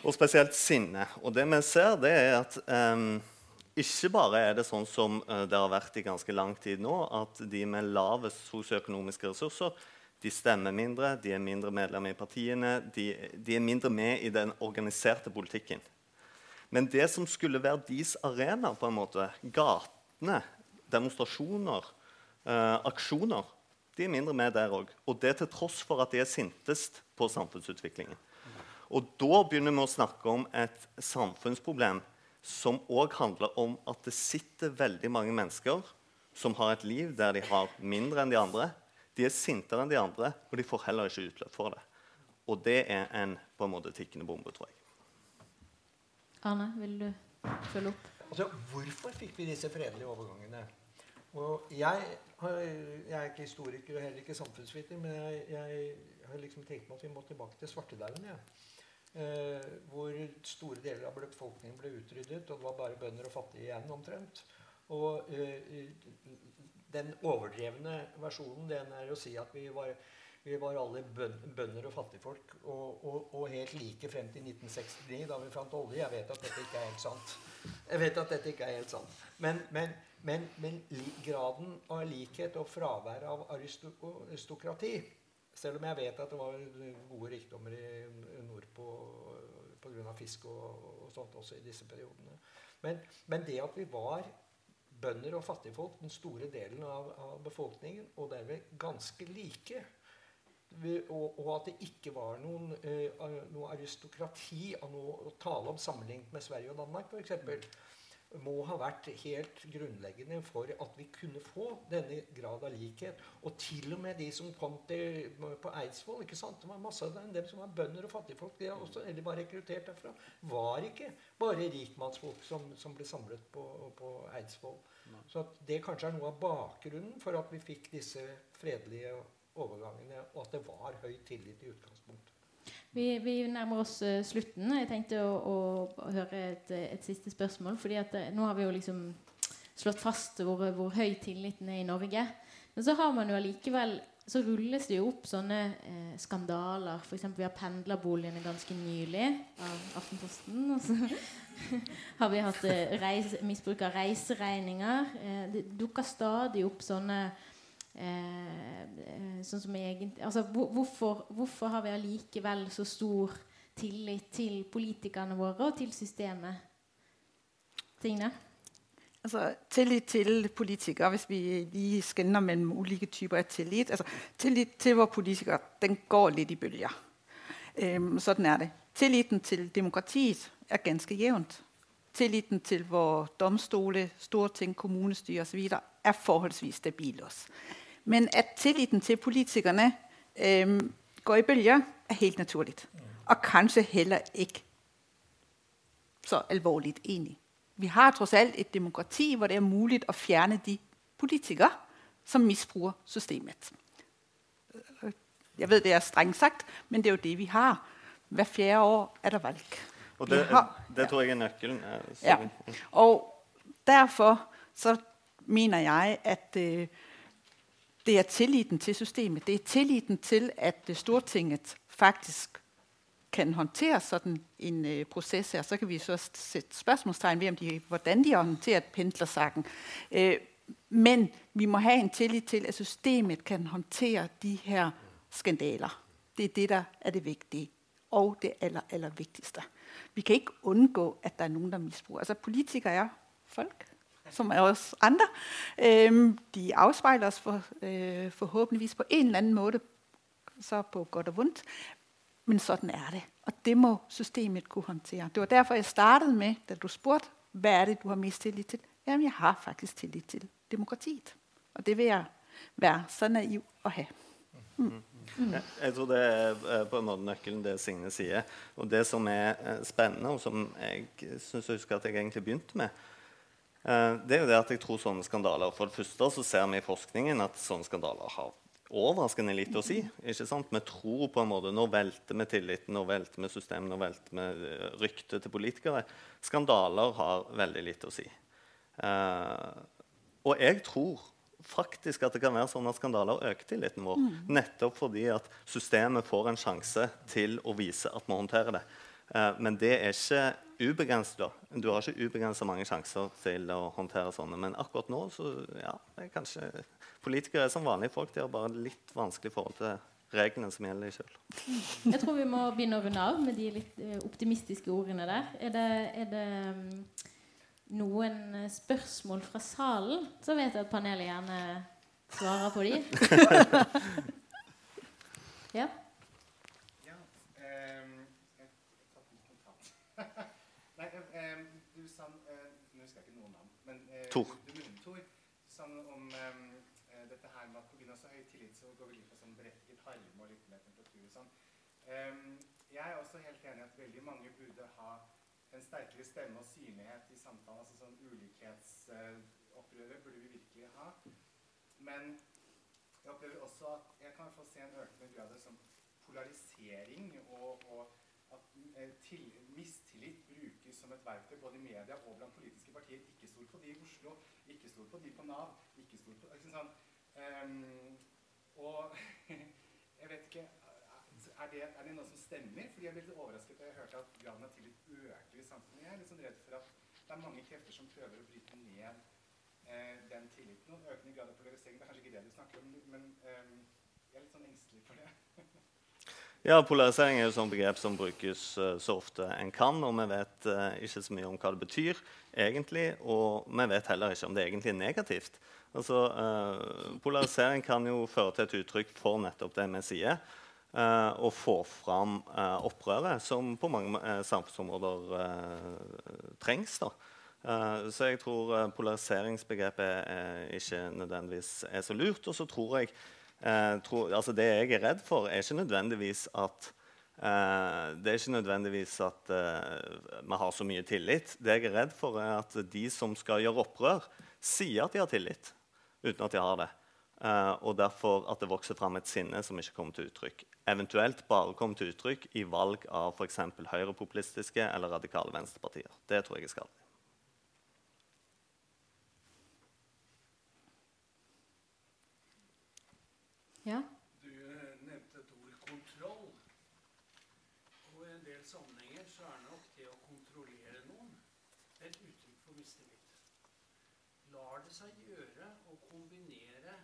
og spesielt sinne. Og det vi ser, det er at um, ikke bare er det sånn som uh, det har vært i ganske lang tid nå, at de med lavest sosioøkonomiske ressurser de stemmer mindre, de er mindre medlemmer i partiene, de, de, er mindre med i den organiserte politikken. Men det som skulle være deres arena, på en måte, gatene, demonstrasjoner, eh, aksjoner, de er mindre med der òg. Og det til tross for at de er sintest på samfunnsutviklingen. Og da begynner vi å snakke om et samfunnsproblem som òg handler om at det sitter veldig mange mennesker som har et liv der de har mindre enn de andre. De er sintere enn de andre, og de får heller ikke utløp for det. Og det er en på en måte tikkende bombe, tror jeg. Arne, vil du følge opp? Altså, hvorfor fikk vi disse fredelige overgangene? Og jeg, jeg er ikke historiker og heller ikke samfunnsviter, men jeg, jeg har liksom tenkt meg at vi må tilbake til svartedauden. Ja. Eh, hvor store deler av befolkningen ble utryddet, og det var bare bønder og fattige igjen omtrent. Og eh, den overdrevne versjonen den er å si at vi var, vi var alle bønder og fattigfolk og, og, og, helt like frem til 1969, da vi fant olje. Jeg vet at dette ikke er helt sant. Jeg vet at dette ikke er helt sant. Men, men, men, men graden av likhet og fravær av aristokrati Selv om jeg vet at det var gode rikdommer i nordpå pga. fisk og, og, sånt også i disse periodene. Men, men, det at vi var bønder og fattigfolk, den store delen av, av befolkningen, og derved ganske like og, og, at det ikke var noen, uh, noe aristokrati av noe å tale om sammenlignet med Sverige og Danmark f.eks., må ha vært helt grunnleggende for at vi kunne få denne grad av likhet. Og til og med de som kom til, på Eidsvoll ikke sant? Det var masse av dem, dem som var bønder og fattigfolk, de også, eller var rekruttert derfra, var ikke bare rikmannsfolk som, som ble samlet på, på Eidsvoll. Så det kanskje er noe av bakgrunnen for at vi fikk disse fredelige overgangene, og at det var høy tillit i utgangspunktet. Vi, vi nærmer oss uh, slutten. Jeg tenkte å, å, høre et, et, siste spørsmål. fordi at uh, Nå har vi jo liksom slått fast hvor, hvor, høy tilliten er i Norge. Men så har man jo allikevel så rulles det jo opp sånne eh, skandaler. F.eks. vi har pendlerboligene ganske nylig av Aftenposten. Og så har vi hatt eh, reis, misbruk av reiseregninger. Eh, det dukker stadig opp sånne Eh, eh, sånn som egentlig, altså, hvorfor, hvorfor, har vi allikevel så stor tillit til politikerne våre og til systemet? Tingene? Altså, tillit til politikere, hvis vi lige skænder mellom ulike typer av tillit altså, Tillit til våre politikere den går litt i bølger. Um, sånn er det. Tilliten til demokratiet er ganske jevnt. Tilliten til våre domstole, storting, kommunestyre osv. er forholdsvis stabil også. Men at tilliten til politikerne øh, går i bølger, er helt naturlig. Og kanskje heller ikke så alvorlig enig. Vi har tross alt et demokrati hvor det er mulig å fjerne de politikere som misbruker systemet. Jeg vet det er strengt sagt, men det er jo det vi har. Hver fjerde år er det valg. Og det, har, det tror jeg er nøkkelen. Ja. Og derfor så mener jeg at uh, det er tilliten til systemet. Det er tilliten til at Stortinget faktisk kan håndtere sådan en uh, proces her. Så kan vi så sætte spørsmålstegn ved, om de, hvordan de har håndteret pendlersaken. Uh, men vi må ha en tillit til, at systemet kan håndtere de her skandaler. Det er det, der er det vigtige. Og det aller, aller vigtigste. Vi kan ikke undgå, at der er noen der misbruger. Altså, politikere er folk som er oss andre. Øh, de afspejler os for, øh, på en eller annen måte, så på godt og vondt. Men sånn er det. Og det må systemet kunne håndtere. Det var derfor jeg startet med, da du spurte hva er det du har mest tillit til. Jamen, jeg har faktisk tillit til demokratiet. Og det vil jeg være så naiv å ha. Mm. Mm. Jeg tror det er på en måte nøkkelen det Signe sier. Og det som er eh, spennende, og som jeg syns jeg husker at jeg egentlig begynte med, det er jo det at jeg tror sånne skandaler For det første så ser vi i forskningen at sånne skandaler har overraskende lite å si. ikke sant? Vi tror på en måte Nå velter vi tilliten, nå velter vi systemet, nå velter vi eh, ryktet til politikere. Skandaler har veldig lite å si. Uh, og jeg tror faktisk at det kan være sånn at skandaler øker tilliten vår. Mm. Nettopp fordi at systemet får en sjanse til å vise at vi håndterer det. Men det er ikke ubegrenset. Du har ikke ubegrensa mange sjanser til å håndtere sånne. Men akkurat nå så ja, er kanskje politikere er som vanlige folk. De har bare litt vanskelig forhold til reglene som gjelder sjøl. Jeg tror vi må begynne å runde av med de litt eh, optimistiske ordene der. Er det, er det mm, noen spørsmål fra salen, så vet jeg at panelet gjerne svarer på de. ja. Tor. Tor sånn om um, dette her med at pga. så høy tillit så går vi glipp av sånn berettiget harme og litt mer temperatur og sånn. Um, jeg er også helt enig i at veldig mange burde ha en sterkere stemme og synlighet i samtalen. altså sånn Ulikhetsopprøret uh, burde vi virkelig ha. Men jeg opplever også at jeg kan få se en økende grad av sånn polarisering og, og at til, brukes som et verktøy både i media og blant politiske partier. Ikke stol på de i Oslo, ikke stol på de på Nav. ikke stol på Ikke sånn, um, Og jeg vet ikke er det, er det, noe som stemmer? Fordi Jeg ble litt overrasket da jeg hørte at graden av tillit øker i samfunnet. Jeg er litt sånn redd for at det er mange krefter som prøver å bryte ned eh, den tilliten. Og økende grad av polarisering. Det er kanskje ikke det du snakker om, men um, jeg er litt sånn engstelig for det. Ja, Polarisering er jo sånn begrep som brukes uh, så ofte en kan. Og vi vet uh, ikke så mye om hva det betyr egentlig, og vi vet heller ikke om det egentlig er negativt. Altså, uh, Polarisering kan jo føre til et uttrykk for nettopp det vi sier. og få fram opprøret, som på mange samfunnsområder trengs. da. så jeg tror polariseringsbegrepet er, ikke nødvendigvis er så lurt. Og så tror jeg Eh, tror, altså det jeg er redd for, er ikke nødvendigvis at eh, det er ikke nødvendigvis at eh, vi har så mye tillit. Det jeg er redd for, er at de som skal gjøre opprør, sier at de har tillit, uten at de har det. Eh, og derfor at det vokser fram et sinne som ikke kommer til uttrykk. Eventuelt bare kommer til uttrykk i valg av f.eks. høyrepopulistiske eller radikale venstrepartier. Det tror jeg er skadelig. Ja. Du eh, nevnte et ord 'kontroll'. Og i en del sammenhenger så er nok det å kontrollere noen et uttrykk for mistillit. Lar det seg gjøre å kombinere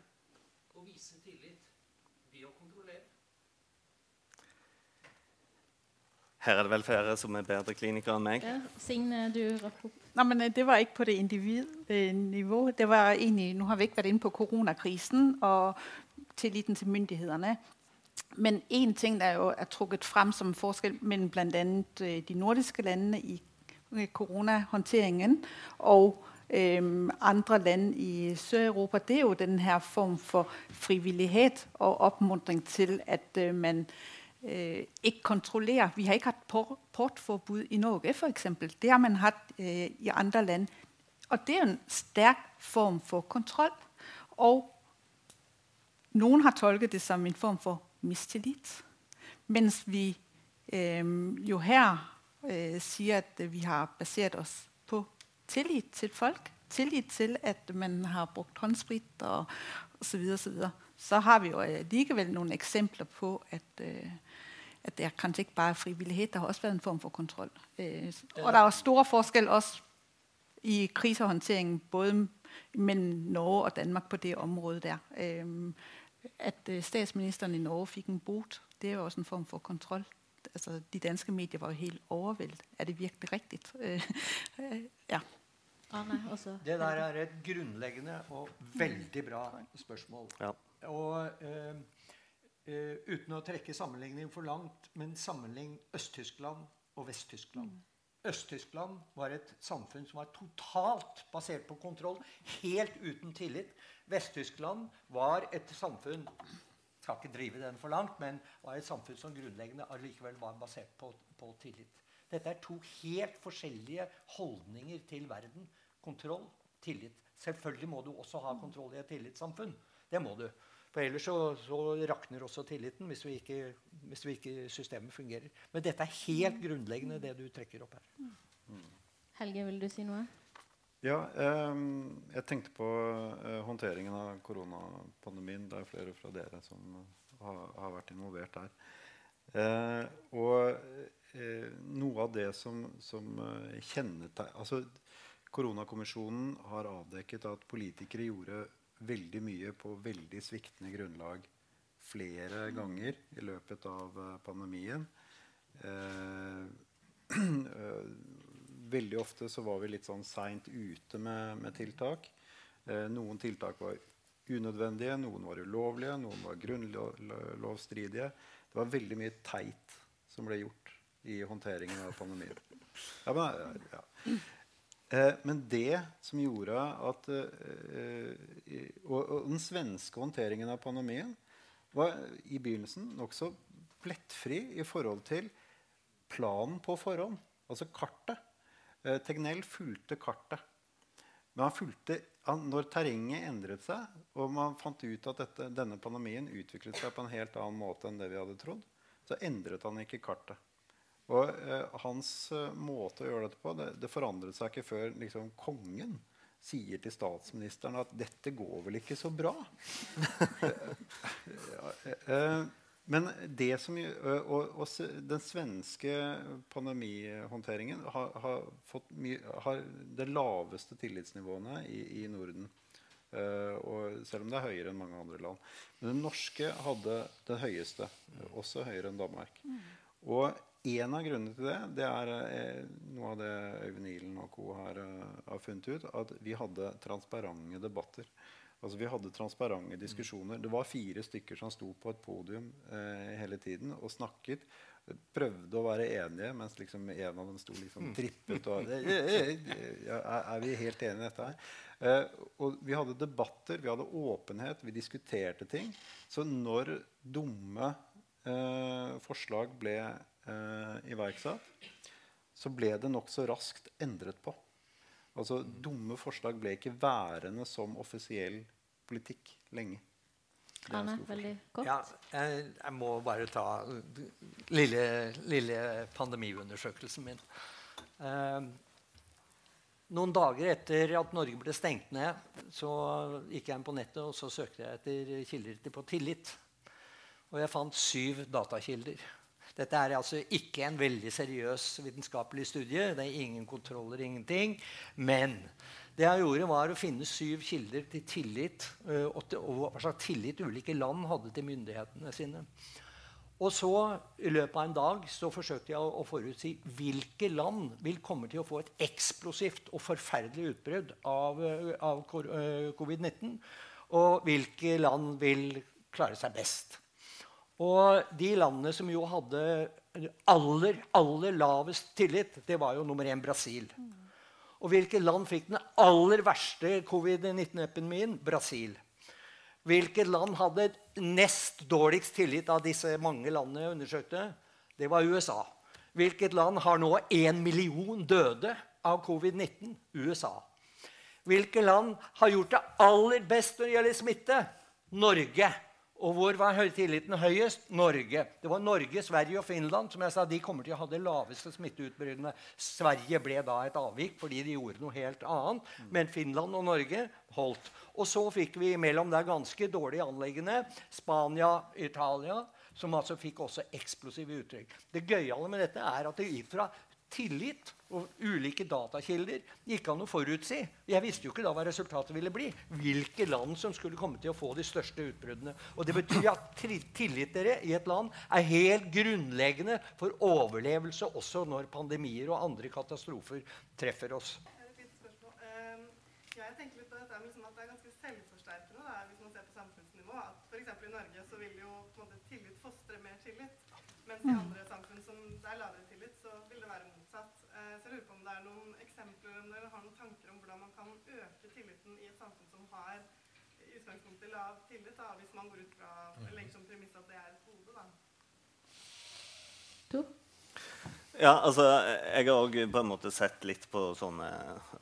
og vise tillit ved å kontrollere? Her er det vel flere som er bedre klinikere enn meg. Ja, Signe, du rakk opp. Nei, men Det var ikke på det individnivå. Det var egentlig, Nå har vi ikke vært inne på koronakrisen og tilliten til myndighetene. Men én ting der jo er trukket frem som forskjell mellom bl.a. Øh, de nordiske landene i koronahåndteringen og øhm, andre land i Sør-Europa, det er jo denne form for frivillighet og oppmuntring til at øh, man øh, ikke kontrollerer. Vi har ikke hatt portforbud i Norge, f.eks. Det har man hatt øh, i andre land. Og det er jo en sterk form for kontroll. Og noen har tolket det som en form for mistillit. Mens vi øh, jo her øh, sier at vi har basert oss på tillit til folk. Tillit til at man har brukt håndsprit og osv. Så, så, så har vi jo øh, likevel noen eksempler på at, øh, at det er kanskje ikke bare frivillighet. Det har også vært en form for kontroll. Øh, og der er store forskjell også i krisehåndteringen både mellom Norge og Danmark på det området der. Øh, at øh, statsministeren i Norge fikk en bot, det er jo også en form for kontroll. Altså, de danske medier var jo helt overveldet. Er det virkelig riktig? ja. Det der er et grunnleggende og veldig bra spørsmål. Ja. Og uh, uh, uten å trekke sammenligning for langt, men sammenlign Øst-Tyskland og Vest-Tyskland. Øst-Tyskland var et samfunn som var totalt basert på kontroll, helt uten tillit. Vest-Tyskland var et samfunn skal ikke drive den for langt, men var et samfunn som grunnleggende allikevel var basert på, på tillit. Dette er to helt forskjellige holdninger til verden. Kontroll, tillit. Selvfølgelig må du også ha kontroll i et tillitssamfunn. Det må du. For ellers så, så rakner også tilliten hvis, vi ikke, hvis vi ikke systemet fungerer. Men dette er helt grunnleggende, det du trekker opp her. Mm. Helge, vil du si noe? Ja, eh, jeg tenkte på eh, håndteringen av koronapandemien. Det er flere fra dere som har, har vært involvert der. Eh, og eh, noe av det som, som eh, kjennetegner altså, Koronakommisjonen har avdekket at politikere gjorde veldig mye på veldig sviktende grunnlag flere ganger i løpet av eh, pandemien. veldig ofte så var vi litt sånn seint ute med, med tiltak. Eh, noen tiltak var unødvendige, noen var ulovlige, noen var grunnlovsstridige. Det var veldig mye teit som ble gjort i håndteringen av pandemien. Ja, men, ja. Eh, men, det som gjorde at eh, og, og, den svenske håndteringen av pandemien var i begynnelsen nokså plettfri i forhold til planen på forhånd. Altså kartet. Eh, Tegnell fulgte kartet. Men han fulgte, når terrenget endret seg, og man fant ut at dette, denne pandemien utviklet seg på en helt annen måte enn det vi hadde trodd, så endret han ikke kartet. Og eh, Hans eh, måte å gjøre dette på det, det forandret seg ikke før liksom, kongen sier til statsministeren at 'dette går vel ikke så bra'. eh, Men det som, og, og den svenske pandemihåndteringen har, har fått mye, har det laveste tillitsnivåene i, i Norden. Uh, og selv om det er høyere enn mange andre land. Men den norske hadde den høyeste. Også høyere enn Danmark. Mm. Og en av grunnene til det det er eh, noe av det Øyvind Ilen og co. Har, uh, har funnet ut. At vi hadde transparente debatter. Altså Vi hadde transparente diskusjoner. Det var fire stykker som sto på et podium eh, hele tiden og snakket. Prøvde å være enige, mens liksom en av dem sto liksom trippet. Og, ja, er vi helt enige i dette her? Eh, og vi hadde debatter, vi hadde åpenhet, vi diskuterte ting. Så når dumme eh, forslag ble eh, iverksatt, så ble det nokså raskt endret på. Altså, Dumme forslag ble ikke værende som offisiell politikk lenge. Arne, veldig godt. Ja, jeg, jeg, må bare ta lille, lille pandemiundersøkelsen min. Eh, noen dager etter at Norge ble stengt ned, så gikk jeg inn på nettet og så søkte jeg etter kilder på tillit. Og jeg fant syv datakilder. Dette er altså ikke en veldig seriøs vitenskapelig studie. Det er ingen kontroller, ingenting. Men det jeg gjorde, var å finne syv kilder til tillit, eh, og, til, og hva slags tillit ulike land hadde til myndighetene sine. Og så, I løpet av en dag så forsøkte jeg å forutsi hvilke land vil komme til å få et eksplosivt og forferdelig utbrudd av, eh, av eh, covid-19, og hvilke land vil klare seg best. Og de landene som jo hadde aller, aller lavest tillit, det var jo nummer én Brasil. Og hvilke land fikk den aller verste covid-19-epidemien? Brasil. Hvilket land hadde nest dårligst tillit av disse mange landene jeg undersøkte? Det var USA. Hvilket land har nå én million døde av covid-19? USA. Hvilke land har gjort det aller best når det gjelder smitte? Norge. Og hvor var tilliten høyest? Norge. Det var Norge, Sverige og Finland som jeg sa, de kommer til å ha det laveste smitteutbruddene. Sverige ble da et avvik fordi de gjorde noe helt annet. Men Finland og Norge holdt. Og så fikk vi mellom der ganske dårlige anleggene Spania, Italia, som altså fikk også eksplosive uttrykk. Det gøyale med dette er at det fra tillit og ulike datakilder gikk an å forutsi. Jeg visste jo ikke da hva resultatet ville bli. Hvilke land som skulle komme til å få de største utbruddene. Og det betyr at tillit dere i et land er helt grunnleggende for overlevelse også når pandemier og andre katastrofer treffer oss. Ehm, jeg tenker litt på dette med liksom at det er ganske selvforsterkende da, hvis man ser på samfunnsnivå. at F.eks. i Norge så vil jo på en måte, tillit fostre mer tillit. Mens i andre samfunn som det er lavere tillit, så vil det være motsatt. Eh, så jeg lurer på om det er noen eksempler eller har noen tanker om hvordan man kan øke tilliten i et samfunn som har i utgangspunktet lav tillit, da, hvis man går ut fra legger som premiss at det er et gode. da. To. Ja, altså, jeg har òg på en måte sett litt på sånne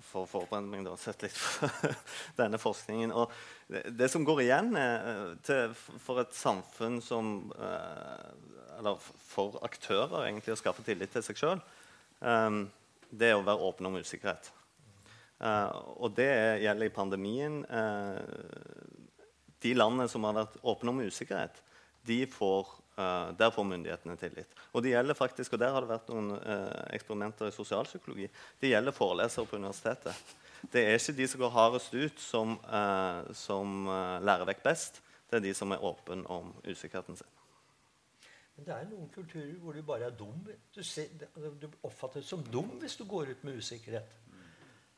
For forberedning, da, sett litt på denne forskningen. Og det, det som går igjen eh, til, for et samfunn som eh, eller for aktører egentlig å skaffe tillit til seg sjøl, um, ehm, det er å være åpen om usikkerhet. Uh, og det gjelder i pandemien. Uh, de landene som har vært åpne om usikkerhet, de får, uh, der får myndighetene tillit. Og det gjelder faktisk, og der har det vært noen eksperimenter i sosialpsykologi, det gjelder forelesere på universitetet. Det er ikke de som går hardest ut, som, som lærer vekk best. Det er de som er åpne om usikkerheten sin. Men det er noen kulturer hvor du bare er dum. Du, ser, du oppfattes som dum hvis du går ut med usikkerhet.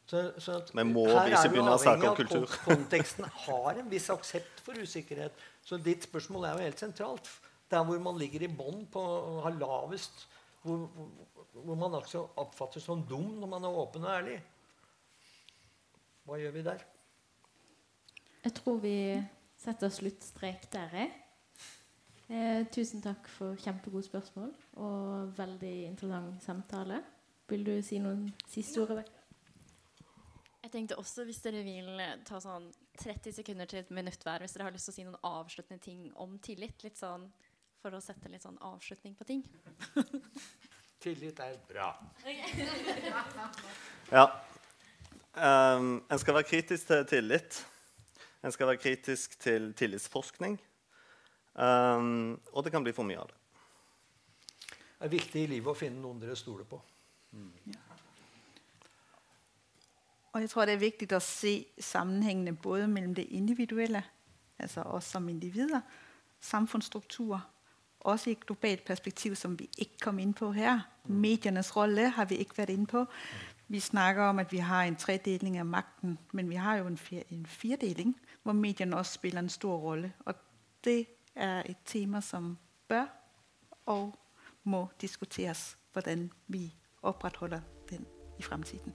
Så, så Men må vi ikke begynne å snakke om kultur? Konteksten har en viss aksept for usikkerhet. Så ditt spørsmål er jo helt sentralt. Der hvor man ligger i bånn og har lavest hvor, hvor, hvor man altså oppfattes som dum når man er åpen og ærlig. Hva gjør vi der? Jeg tror vi setter sluttstrek der. Jeg. Eh, tusen takk for kjempegode spørsmål og veldig interessant samtale. Vil du si noen siste ord? Jeg tenkte også hvis dere vil ta sånn 30 sekunder til et minutt hver hvis dere har lyst til å si noen avsluttende ting om tillit. Litt sånn for å sette litt sånn avslutning på ting. tillit er bra. ja. Um, en skal være kritisk til tillit. En skal være kritisk til tillitsforskning. Um, og det kan bli for mye av det. Det er viktig i livet å finne noen dere stoler på. Og jeg tror, det er viktig å se sammenhengene både mellom det individuelle, altså oss som individer, samfunnsstruktur, også i et globalt perspektiv, som vi ikke kom inn på her. Mediernes rolle har vi ikke vært inne på. Vi snakker om, at vi har en tredeling av makten, men vi har jo en, en firdeling, hvor medierne også spiller en stor rolle. Og det er et tema, som bør og må diskuteres, hvordan vi opprettholder den i fremtiden.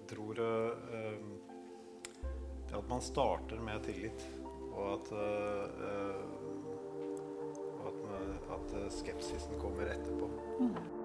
Jeg tror uh, det at man starter med tillit, og at, uh, og at, at skepsisen kommer etterpå. Mm.